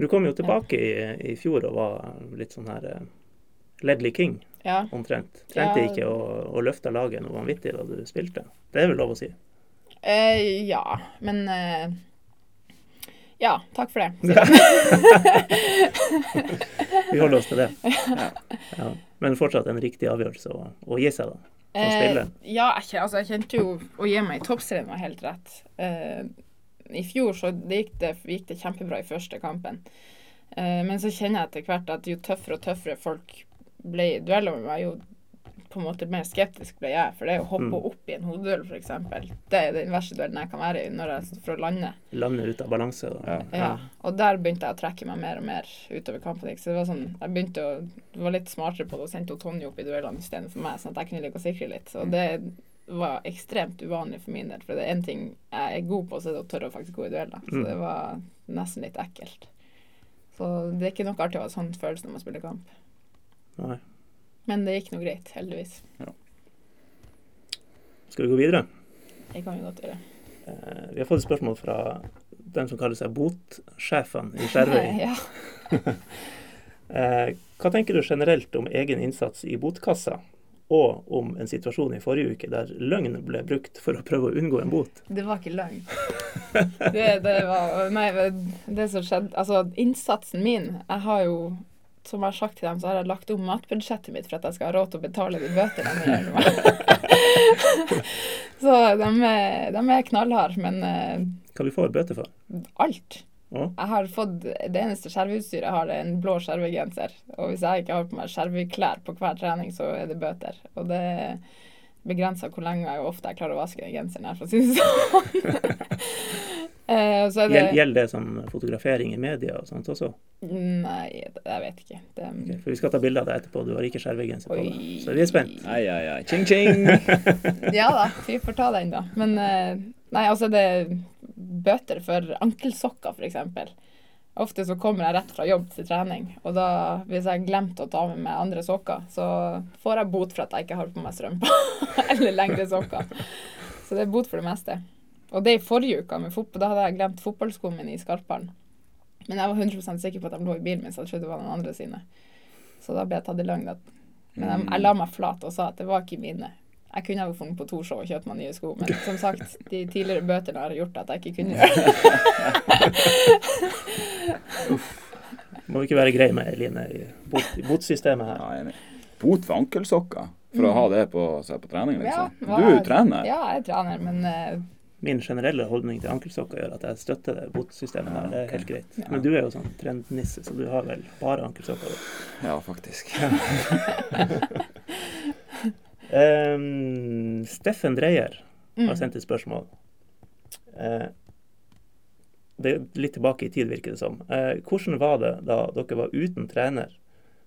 Du kom jo tilbake i, i fjor og var litt sånn her eh, Ledley King, ja. omtrent. Trengte Ja. ikke å, å løfte laget noe vanvittig da du spilte. Det er vel lov å si? Eh, ja, men eh, Ja, takk for det. Vi holder oss til det. Ja. Men fortsatt en riktig avgjørelse å, å gi seg, da. Som spiller. Eh, ja, jeg, altså, jeg kjente jo å gi meg i toppserien var helt rett. Eh, I fjor så det gikk, det, gikk det kjempebra i første kampen. Eh, men så kjenner jeg etter hvert at jo tøffere og tøffere folk ble i dueller med meg, jo på en måte mer skeptisk ble jeg. For det å hoppe Mm. opp i en hodeduell, f.eks., det er den verste duellen jeg kan være i når jeg står for å lande. Lande ut av balanse. Da. Ja. Ja, og der begynte jeg å trekke meg mer og mer utover kampen. Så det var sånn, jeg begynte å var litt smartere på det og sendte Tonje opp i duellene istedenfor meg, sånn at jeg kunne ligge og sikre litt. Så det var ekstremt uvanlig for min del. For det er én ting jeg er god på, så er det å tørre å faktisk gå i dueller. Så Mm. det var nesten litt ekkelt. Så det er ikke noe artig å ha sånn følelse når man spiller kamp. Nei. Men det gikk nå greit, heldigvis. Skal vi gå videre? Det kan vi godt gjøre. Eh, vi har fått et spørsmål fra den som kaller seg botsjefen i Skjervøy. Ja. Eh, hva tenker du generelt om egen innsats i botkassa, og om en situasjon i forrige uke der løgn ble brukt for å prøve å unngå en bot? Det var ikke løgn. Det, det var Nei, det som skjedde Altså, innsatsen min Jeg har jo, som jeg har sagt til dem, så har jeg lagt om matbudsjettet mitt for at jeg skal ha råd til å betale de bøtene de gjør meg. Så de de er knallharde, men eh, Hva du får bøter for? alt. Ja. Jeg har fått Det eneste skjerveutstyret jeg har, er en blå skjervegenser. Og hvis jeg ikke har på meg skjerveklær på hver trening, så er det bøter. Og det begrenser hvor lenge og ofte jeg klarer å vaske den genseren her, for å si det sånn. Eh, så er det Gjelder det sånn fotografering i media og sånt også? Nei, det- jeg vet ikke. Det, Okay, For vi skal ta bilde av deg etterpå. Du har ikke skjervegenser på deg. Så vi er spent. Ai, ai, ai. Ching, ching. Ja da, vi får ta den, da. Men eh, nei, altså det er bøter for ankelsokker, f.eks. Ofte så kommer jeg rett fra jobb til trening, og da, hvis jeg glemte å ta med meg andre sokker, så får jeg bot for at jeg ikke har på meg strømper eller lengre sokker. Så det er bot for det meste. Og det i forrige uke med fotball, da hadde jeg glemt fotballskoene mine i skarperen. Men jeg var 100% sikker på at de lå i bilen min, så jeg trodde det var noen andre sine. Så da ble jeg tatt i løgn. Men jeg, jeg la meg flat og sa at det var ikke mine. Jeg kunne ha funnet på Torshov og kjøpt meg nye sko, men som sagt, de tidligere bøtene har gjort at jeg ikke kunne gjøre det. Må ikke være grei med Eline i bot, botsystemet her. Ja. Bot for ankelsokker? For å ha det på, seg på trening, liksom? Mm. Ja, du er jo trener. Ja, jeg er trener, men eh, Min generelle holdning til ankelsokker gjør at jeg støtter det botsystemet der. Det er helt greit. Ja. Men du er jo sånn trendnisse, så du har vel bare ankelsokker? Ja, faktisk. um, Steffen Dreyer har mm, sendt et spørsmål. Uh, det er litt tilbake i tid, virker det som. Uh, hvordan var det da dere var uten trener,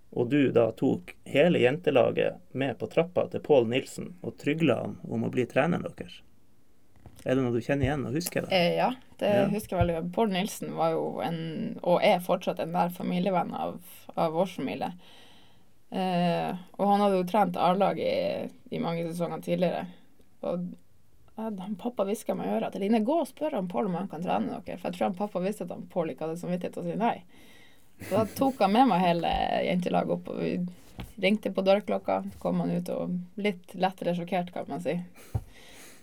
og du da tok hele jentelaget med på trappa til Pål Nilsen og trygla han om å bli treneren deres? Er det noe du kjenner igjen og husker? det? eh, ja, det Ja. husker jeg veldig godt. Bård Nilsen var jo en, og er fortsatt en nær familievenn av, av vår familie. Eh, og han hadde jo trent A-lag i, i mange sesonger tidligere. Og han pappa hviska meg i øret at Line, gå og spør han Pål om han kan trene dere. For jeg tror han pappa visste at han Pål ikke hadde samvittighet til å si nei. Så da tok han med meg hele jentelaget opp, og vi ringte på dørklokka. Kom han ut og litt lettere sjokkert, kan man si.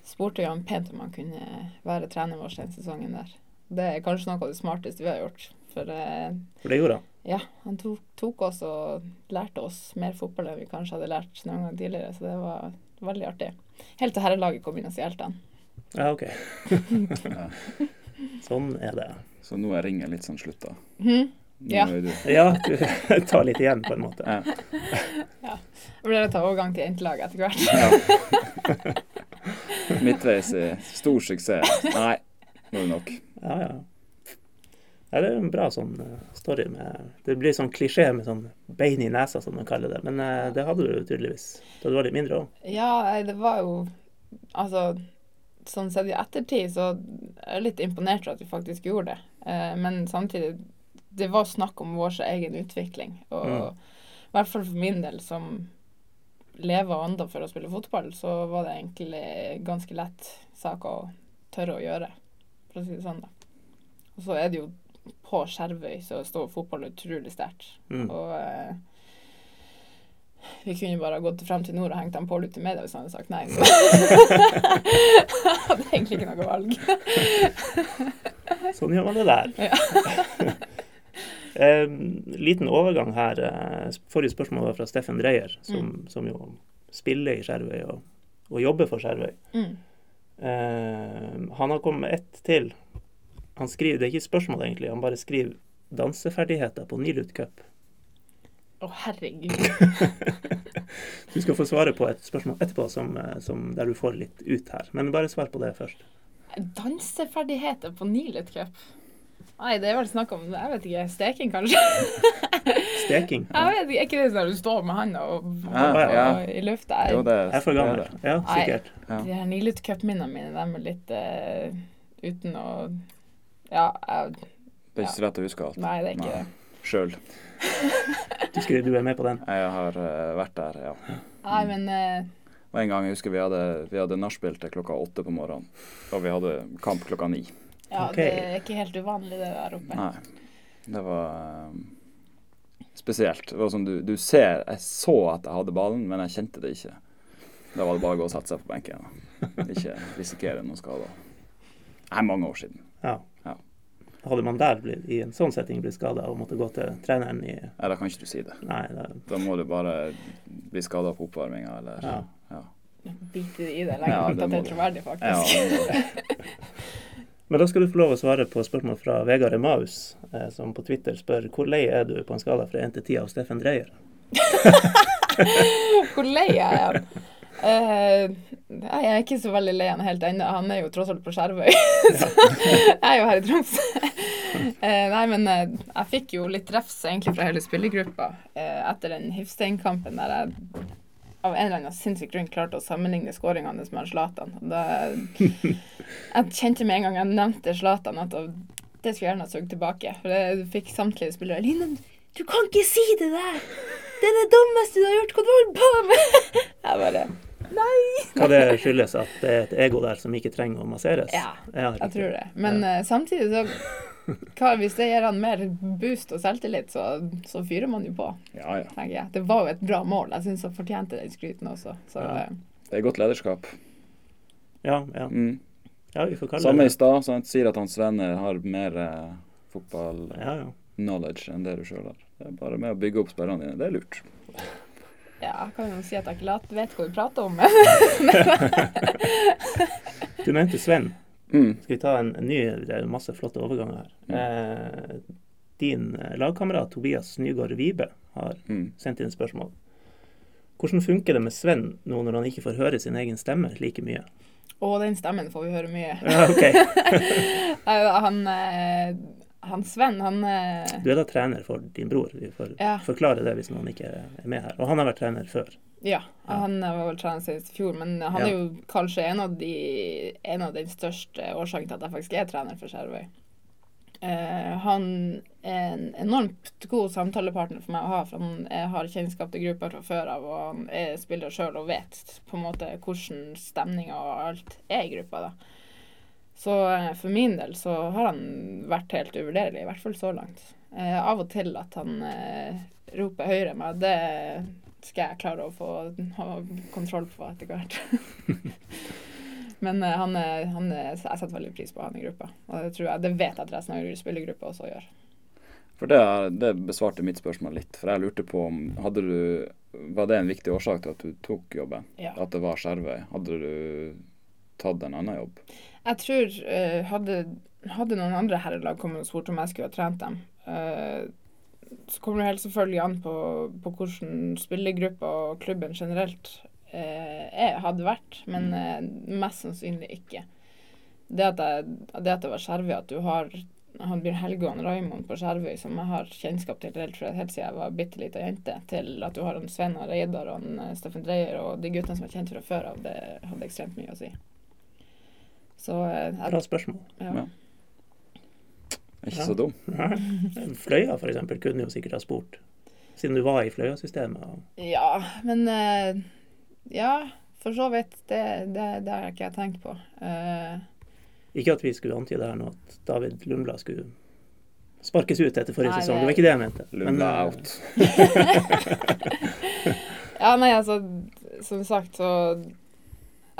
Spurte jo han pent om han kunne være trener vår den sesongen der. Det er kanskje noe av det smarteste vi har gjort. For eh, For det gjorde han. ja, han tok, tok oss og lærte oss mer fotball enn vi kanskje hadde lært noen gang tidligere, så det var veldig artig. Helt til herrelaget kom inn og stjelte han. Ja, OK. Sånn er det. Så nå er ringen litt sånn slutta. Mm. Ja. du Ja, du tar litt igjen, på en måte. ja. Det blir å ta overgang til jentelaget etter hvert. ja. Midtveis i stor suksess. Nei, nå er det nok. Ja, ja. Ja, det er en bra sånn eh, story med Det blir sånn klisjé med sånn bein i nesa, som de kaller det. Men eh, det hadde du tydeligvis da du var litt mindre òg. Ja, det var jo Altså, sånn sett i ettertid så er jeg litt imponert over at vi faktisk gjorde det. Eh, men samtidig, det var snakk om vår egen utvikling. Og Mm. i hvert fall for min del, som lever og andre for å spille fotball, så var det egentlig ganske lett sak å tørre å gjøre, for å si det sånn, da. Og så er det jo på Skjervøy så står fotball utrolig sterkt. Mm. Og eh, vi kunne bare gått frem til nord og hengt dem på ut i media hvis han hadde sagt nei. Så. hadde egentlig ikke noe valg. Sånn gjør man det der. Eh, liten overgang her. eh, Forrige spørsmål var fra Steffen Dreyer, som, som jo spiller i Skjervøy og, og jobber for Skjervøy. Mm. Eh, han har kommet med ett til. Han skriver, Det er ikke et spørsmål, egentlig. Han bare skriver 'danseferdigheter på Nilut Cup'. Å, herregud. Du skal få svare på et spørsmål etterpå som, eh, som der du får litt ut her. Men bare svar på det først. Danseferdigheter på Nilet Cup. Nei, det er vel snakk om jeg vet ikke, steking, kanskje? Steking. Jeg vet ikke, Er ikke det sånn at du står med handa og, Ja, ja. i lufta? Jo, det Jeg er for gammel. er. Ja, Nei. sikkert. Ja. de her Nilet Cup-minnene mine, de er litt uh, uten å Ja, jeg, Det er ikke så lett å huske alt. nei, det er ikke Nei. det. Sjøl. Du skriver du er med på den. Jeg har uh, vært der, ja. Nei, men Uh, Og en gang jeg husker vi hadde, vi hadde nachspiel til klokka åtte på morgenen. Og vi hadde kamp klokka ni. Ja, okay. det er ikke helt uvanlig, det der oppe. Nei. Det var eh, spesielt. Det var som du, du ser Jeg så at jeg hadde ballen, men jeg kjente det ikke. Da var det bare å gå og sette seg på benken. Ikke risikere noen skader. Det er mange år siden. Ja. Ja. Hadde man der blitt, i en sånn setting blitt skada og måtte gå til treneren i Nei, da kan ikke du si det. Nei, det, Da må du bare bli skada på oppvarminga, eller Ja. ja. Bite i det lenge Ja, det at det må er troverdig, Ja, faktisk. det må. Men da skal du få lov å svare på spørsmål fra Vegard Emaus, eh, som på Twitter spør hvor lei er du på en skala fra 1 til 10 av Steffen Dreyer? Hvor lei er. jeg? Uh, jeg er ikke så veldig lei han helt ennå. Han er jo tross alt på Skjervøy. så jeg er jo her i Tromsø. Uh, nei, men uh, jeg fikk jo litt refs egentlig fra hele spillergruppa etter den Hifstein-kampen der jeg av en eller annen sinnssyk grunn klarte å sammenligne skåringene hans med Zlatan. Jeg kjente med en gang jeg nevnte Zlatan at det skulle jeg gjerne ha sugd tilbake. For jeg fikk samtlige spillere Line, du kan ikke si det der! Det er det dummeste du har gjort! Hva du holder på med? Jeg bare Nei! Hva det skyldes at det er et ego der som ikke trenger å masseres? Ja, jeg Jeg tror det. Men ja. samtidig så hva, Hvis det gir han mer boost og selvtillit, så, så fyrer man jo på, Ja, ja. jeg. Det var jo et bra mål. Jeg syns han fortjente den skryten også. Så Ja. eh, Det er godt lederskap. Ja, ja. Mm. ja vi får kalle Samme i stad, så han sier at hans venner har mer eh, fotball-knowledge ja, ja. enn det du sjøl har. Det er bare med å bygge opp spillerne dine. Det er lurt. ja, jeg kan jo si at jeg ikke vet hva du prater om. Du nevnte Sven. Mm. Skal vi ta en, en ny Det er masse flotte overganger her. Eh, din eh, lagkamerat Tobias Nygaard Vibe har Mm. sendt inn spørsmål. Hvordan funker det med Sven nå når han ikke får høre sin egen stemme like mye? Å, den stemmen får vi høre mye. Ja, ok. Han, eh, han Sven, han eh, Du er da trener for din bror. Vi får Ja. forklare det hvis noen ikke er med her. Og han har vært trener før. Ja, han var vel trener siden i fjor, men han Ja. er jo kanskje en av de en av de største årsakene til at jeg faktisk er trener for Skjervøy. Eh, han er en enormt god samtalepartner for meg å ha, for han er, har kjennskap til gruppa fra før av, og han er spiller sjøl og vet på en måte hvordan stemninga og alt er i gruppa. da. Så eh, for min del så har han vært helt uvurderlig, i hvert fall så langt. Eh, av og til at han eh, roper høyere enn meg, det skal jeg klare å få ha kontroll på etter hvert. Men eh, han, er- han, er- jeg setter veldig pris på han i gruppa, og det, jeg, det vet jeg at resten av spillergruppa også gjør. For det, det besvarte mitt spørsmål litt. For jeg lurte på om hadde du Var det en viktig årsak til at du tok jobben? Ja. At det var Skjervøy? Hadde du tatt en annen jobb? Jeg tror uh, hadde, hadde noen andre herrelag kommet og spurt om jeg skulle ha trent dem, uh, så kommer det helt selvfølgelig an på, på hvordan spillergruppa og klubben generelt uh, hadde vært, men eh, mest sannsynlig ikke. Det at, jeg, det at det var Skjervøy, at du har han Bjørn Helge og Raymond på Skjervøy, som jeg har kjennskap til helt, helt siden jeg var bitte lita jente, til at du har han Sven og Reidar og Steffen Dreyer og de guttene som er kjent fra før av, det hadde ekstremt mye å si. Så eh, jeg, Bra spørsmål. ja. Ja. Ikke Ja. så dum. Fløya eksempel kunne jo sikkert ha spurt, siden du var i Fløya-systemet. Ja, men eh, Ja, for så vidt. Det, det, det har ikke jeg tenkt på. Uh, Ikke at vi skulle antyde her nå at David Lundblad skulle sparkes ut etter forrige Nei, sesong. det- var ikke det jeg mente. Lundblad eh, out. ja, nei, altså Som sagt, så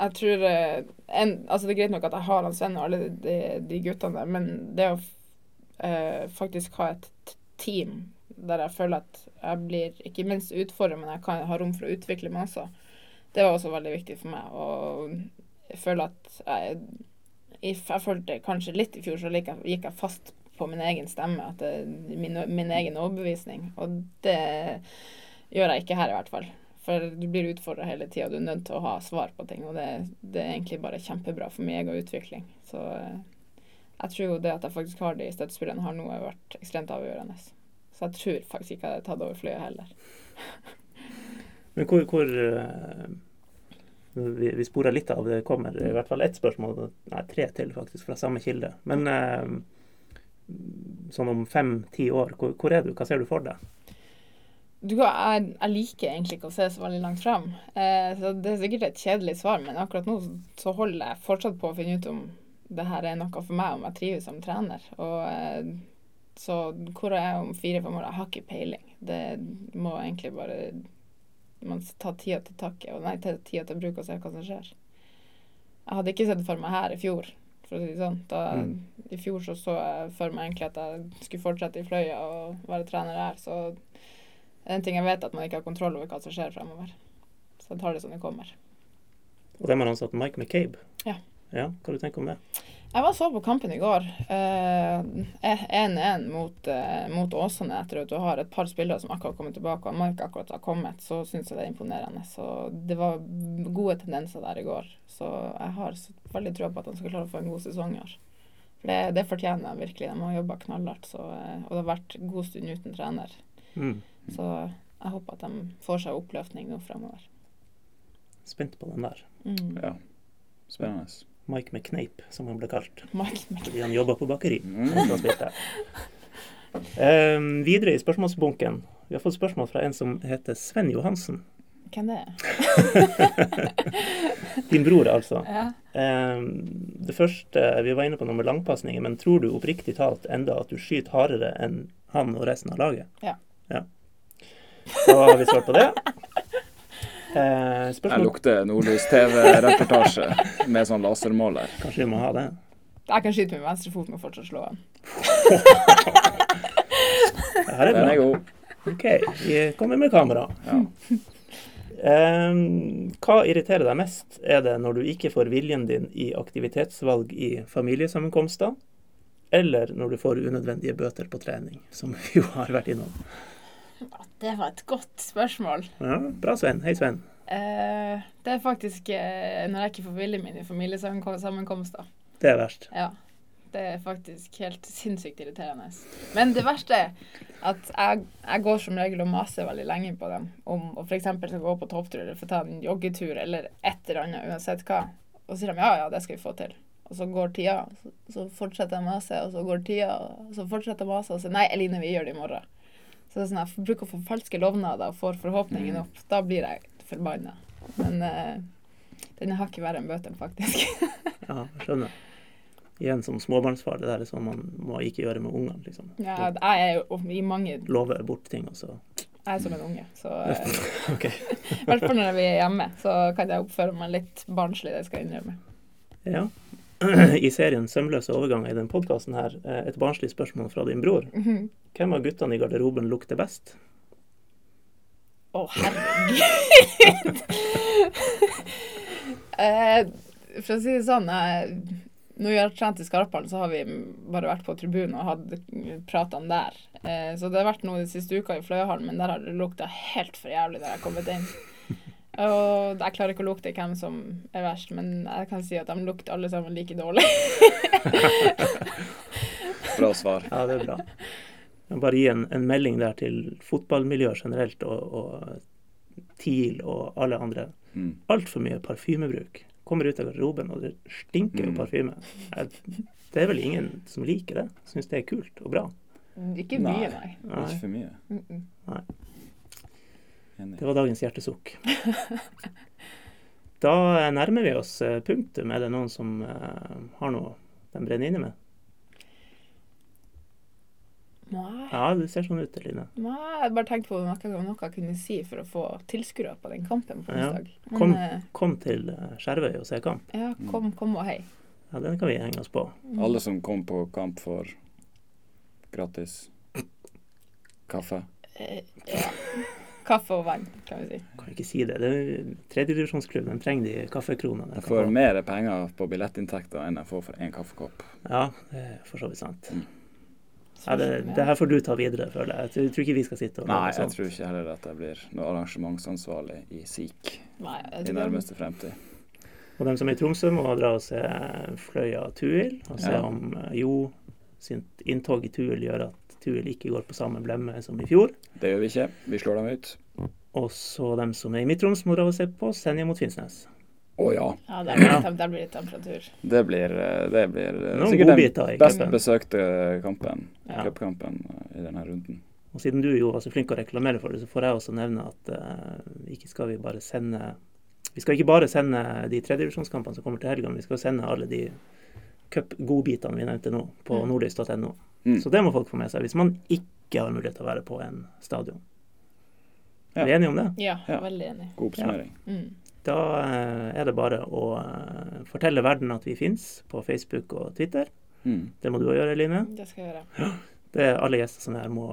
Jeg tror eh, en, Altså, det er greit nok at jeg har han Sven og alle de, de guttene der, men det å uh, faktisk ha et team der jeg føler at jeg blir ikke minst utfordret, men jeg kan ha rom for å utvikle meg også, det var også veldig viktig for meg. Og jeg føler at jeg jeg, følte kanskje litt i fjor så gikk jeg, fast på min egen stemme, at det, min, min egen overbevisning. Og det gjør jeg ikke her, i hvert fall. For du blir utfordra hele tida, du er nødt til å ha svar på ting. Og det, det er egentlig bare kjempebra for min egen utvikling. Så eh, jeg tror jo det at jeg faktisk har de støttespillerne jeg har nå, vært ekstremt avgjørende. Så jeg tror faktisk ikke jeg hadde tatt over flyet heller. Men hvor, hvor eh, vi, vi sporer litt av. Det kommer i hvert fall ett spørsmål, nei tre til faktisk, fra samme kilde. Men eh, sånn om fem-ti år, hvor, hvor er du? Hva ser du for deg? Du, jeg, jeg liker egentlig ikke å se så veldig langt fram. Eh, så det er sikkert et kjedelig svar, men akkurat nå så holder jeg fortsatt på å finne ut om det her er noe for meg, om jeg trives som trener. Og eh, så hvor jeg er om fire-fem år, jeg har ikke peiling. Det må egentlig bare man ta tida til takke, og nei, ta tida til bruk og se hva som skjer. Jeg hadde ikke sett for meg her i fjor, for å si det sånn. Da, Mm. I fjor så så jeg for meg egentlig at jeg skulle fortsette i Fløya og være trener her, så en ting jeg vet, at man ikke har kontroll over hva som skjer fremover. Så jeg tar det som det kommer. Og hvem har ansatt Mike McCabe. Ja. ja. Hva du tenker om det? Jeg var så på kampen i går. Eh, 1-1 mot, eh, mot Åsane etter at du har et par spillere som akkurat har kommet tilbake, og Mike akkurat har kommet. Så syns jeg det er imponerende. Så det var gode tendenser der i går. Så jeg har veldig trua på at han skal klare å få en god sesong i år. For det, det fortjener de virkelig. De har jobba knallhardt, eh, og det har vært god stund uten trener. Mm. Så jeg håper at de får seg oppløftning nå fremover. Spent på den der. Mm. Ja. Spennende. Mike McNape, som han ble kalt. Mike Fordi han jobba på bakeri. Mm. Ehm, videre i spørsmålsbunken. Vi har fått spørsmål fra en som heter Sven Johansen. Hvem det er? Din bror, altså. Ja. Um, det første Vi var inne på noe med langpasninger, men tror du oppriktig talt enda at du skyter hardere enn han og resten av laget? Ja. ja. Da har vi svart på det. Eh, Jeg lukter Nordlys TV-reportasje med sånn lasermåler. Kanskje vi må ha det? Jeg kan skyte med venstre fot, men fortsatt slå den. Det her er Den er god. OK, vi kommer med kamera. Ja. Um, hva irriterer deg mest? Er det når du ikke får viljen din i aktivitetsvalg i familiesammenkomster? Eller når du får unødvendige bøter på trening, som vi jo har vært innom? Det var et godt spørsmål. Ja, bra, Sven. Hei, Sven. Eh, det er faktisk eh, når jeg ikke får viljen min i familiesammenkomster. Det er verst. Ja. Det er faktisk helt sinnssykt irriterende. Men det verste er at jeg, jeg går som regel og maser veldig lenge på dem om å f.eks. skal gå på topptur eller få ta en joggetur eller et eller annet, uansett hva. Og så sier de ja, ja, det skal vi få til. Og så går tida, så, så fortsetter jeg å mase, og så går tida, og så fortsetter jeg å mase, og så nei, Eline, vi gjør det i morgen. Så det er sånn, jeg bruker å få falske lovnader og får forhåpningen opp. Da blir jeg forbanna. Men uh, den er hakket verre enn bøtene, faktisk. Ja, skjønner. Igjen som småbarnsfar, det der er sånn man må ikke gjøre med ungene, liksom. Ja, jeg er jo i mange Love bort ting, og så Jeg er som en unge, så. I hvert fall når vi er hjemme, så kan jeg oppføre meg litt barnslig, det skal jeg innrømme. Ja. I serien 'Sømløse overganger' i den podkasten her, eh, et barnslig spørsmål fra din bror. Mhm. Hvem av guttene i garderoben lukter best? Å, herregud! eh, for å si det sånn, jeg, når vi har trent i Skarphallen, så har vi bare vært på tribunen og hatt pratene der. Eh, så det har vært noe de siste uka i Fløyahallen, men der har det lukta helt for jævlig da jeg har kommet inn. Og jeg klarer ikke å lukte hvem som er verst, men jeg kan si at de lukter alle sammen like dårlig. Bra svar. Ja, det er bra. Jeg må bare gi en, en melding der til fotballmiljøet generelt og, og TIL og alle andre. Mm. Altfor mye parfymebruk. Kommer ut av garderoben, og det stinker jo Mm. parfyme. Det er vel ingen som liker det. Syns det er kult og bra. Ikke mye, nei. Nei. Ikke for mye. Mm -mm. Enig. Det var dagens hjertesukk. Da nærmer vi oss eh, punktum. Er det noen som eh, har noe de brenner inne med? Nei. Ja, du ser sånn ut, Eline. Nei, jeg bare tenkte på noe, noe jeg kunne si for å få tilskuere på den kampen på onsdag. Ja. Kom, eh, kom til Skjervøy og se kamp. ja, kom, kom og hei. Ja, Den kan vi henge oss på. Alle som kom på kamp, får gratis kaffe. Eh, ja. Kaffe og vann, kan vi si. Kan ikke si det. det Tredjedivisjonsklubben trenger de kaffekronene. Jeg får mer penger på billettinntekter enn jeg får for én kaffekopp. Ja, det er for så vidt sant. Mm. Ja, det, det her får du ta videre, føler jeg. Jeg tror ikke vi skal sitte og Nei, jeg tror ikke heller at jeg blir noe arrangementsansvarlig i SIK Nei, i nærmeste fremtid. Og de som er i Tromsø, må dra og se Fløya Tuil, og se Ja. om eh, Jo sitt inntog i Tuil gjør at Tuil ikke går på samme blemme som i fjor. Det gjør vi ikke. Vi slår dem ut. Og så dem som er i Midt-Troms, må og se på Senja mot Finnsnes. Å ja. Ja, der blir, det, der blir det temperatur. Det blir, eh, det blir eh, sikkert den best besøkte kampen, Ja. cupkampen eh, i denne runden. Og siden du jo var så flink å reklamere for det, så får jeg også nevne at uh, ikke skal vi bare sende Vi skal ikke bare sende de tredjedivisjonskampene som kommer til helga, men vi skal sende alle de cupgodbitene vi nevnte nå, på Mm. nordlys.no. Mm. Så det må folk få med seg hvis man ikke har mulighet til å være på en stadion. Ja. Er vi enige om det? Ja, Ja. veldig enig. God oppsummering. Mm. Da eh, er det bare å eh, fortelle verden at vi fins på Facebook og Twitter. Mm. Det må du òg gjøre, Line. Det skal jeg gjøre. Det er alle gjester som er her, må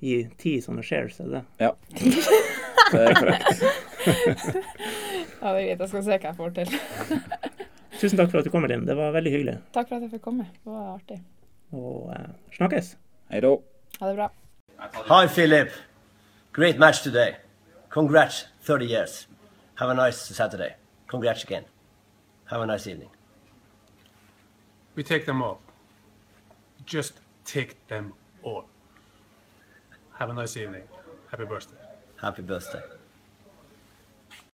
gi ti sånne shares, er det det? Ja. Det er korrekt. Ja, det er greit. Jeg skal se hva jeg får til. Tusen takk for at du kom, Linn. Det var veldig hyggelig. Takk for at jeg fikk komme. Det var artig. Og eh, snakkes. Hei da. Ha det bra. Hi, Philip. Great match today. Congrats, 30 years. Have a nice Saturday. Congrats again. Have a nice evening. We take them all. Just take them all. Have a nice evening. Happy birthday. Happy birthday.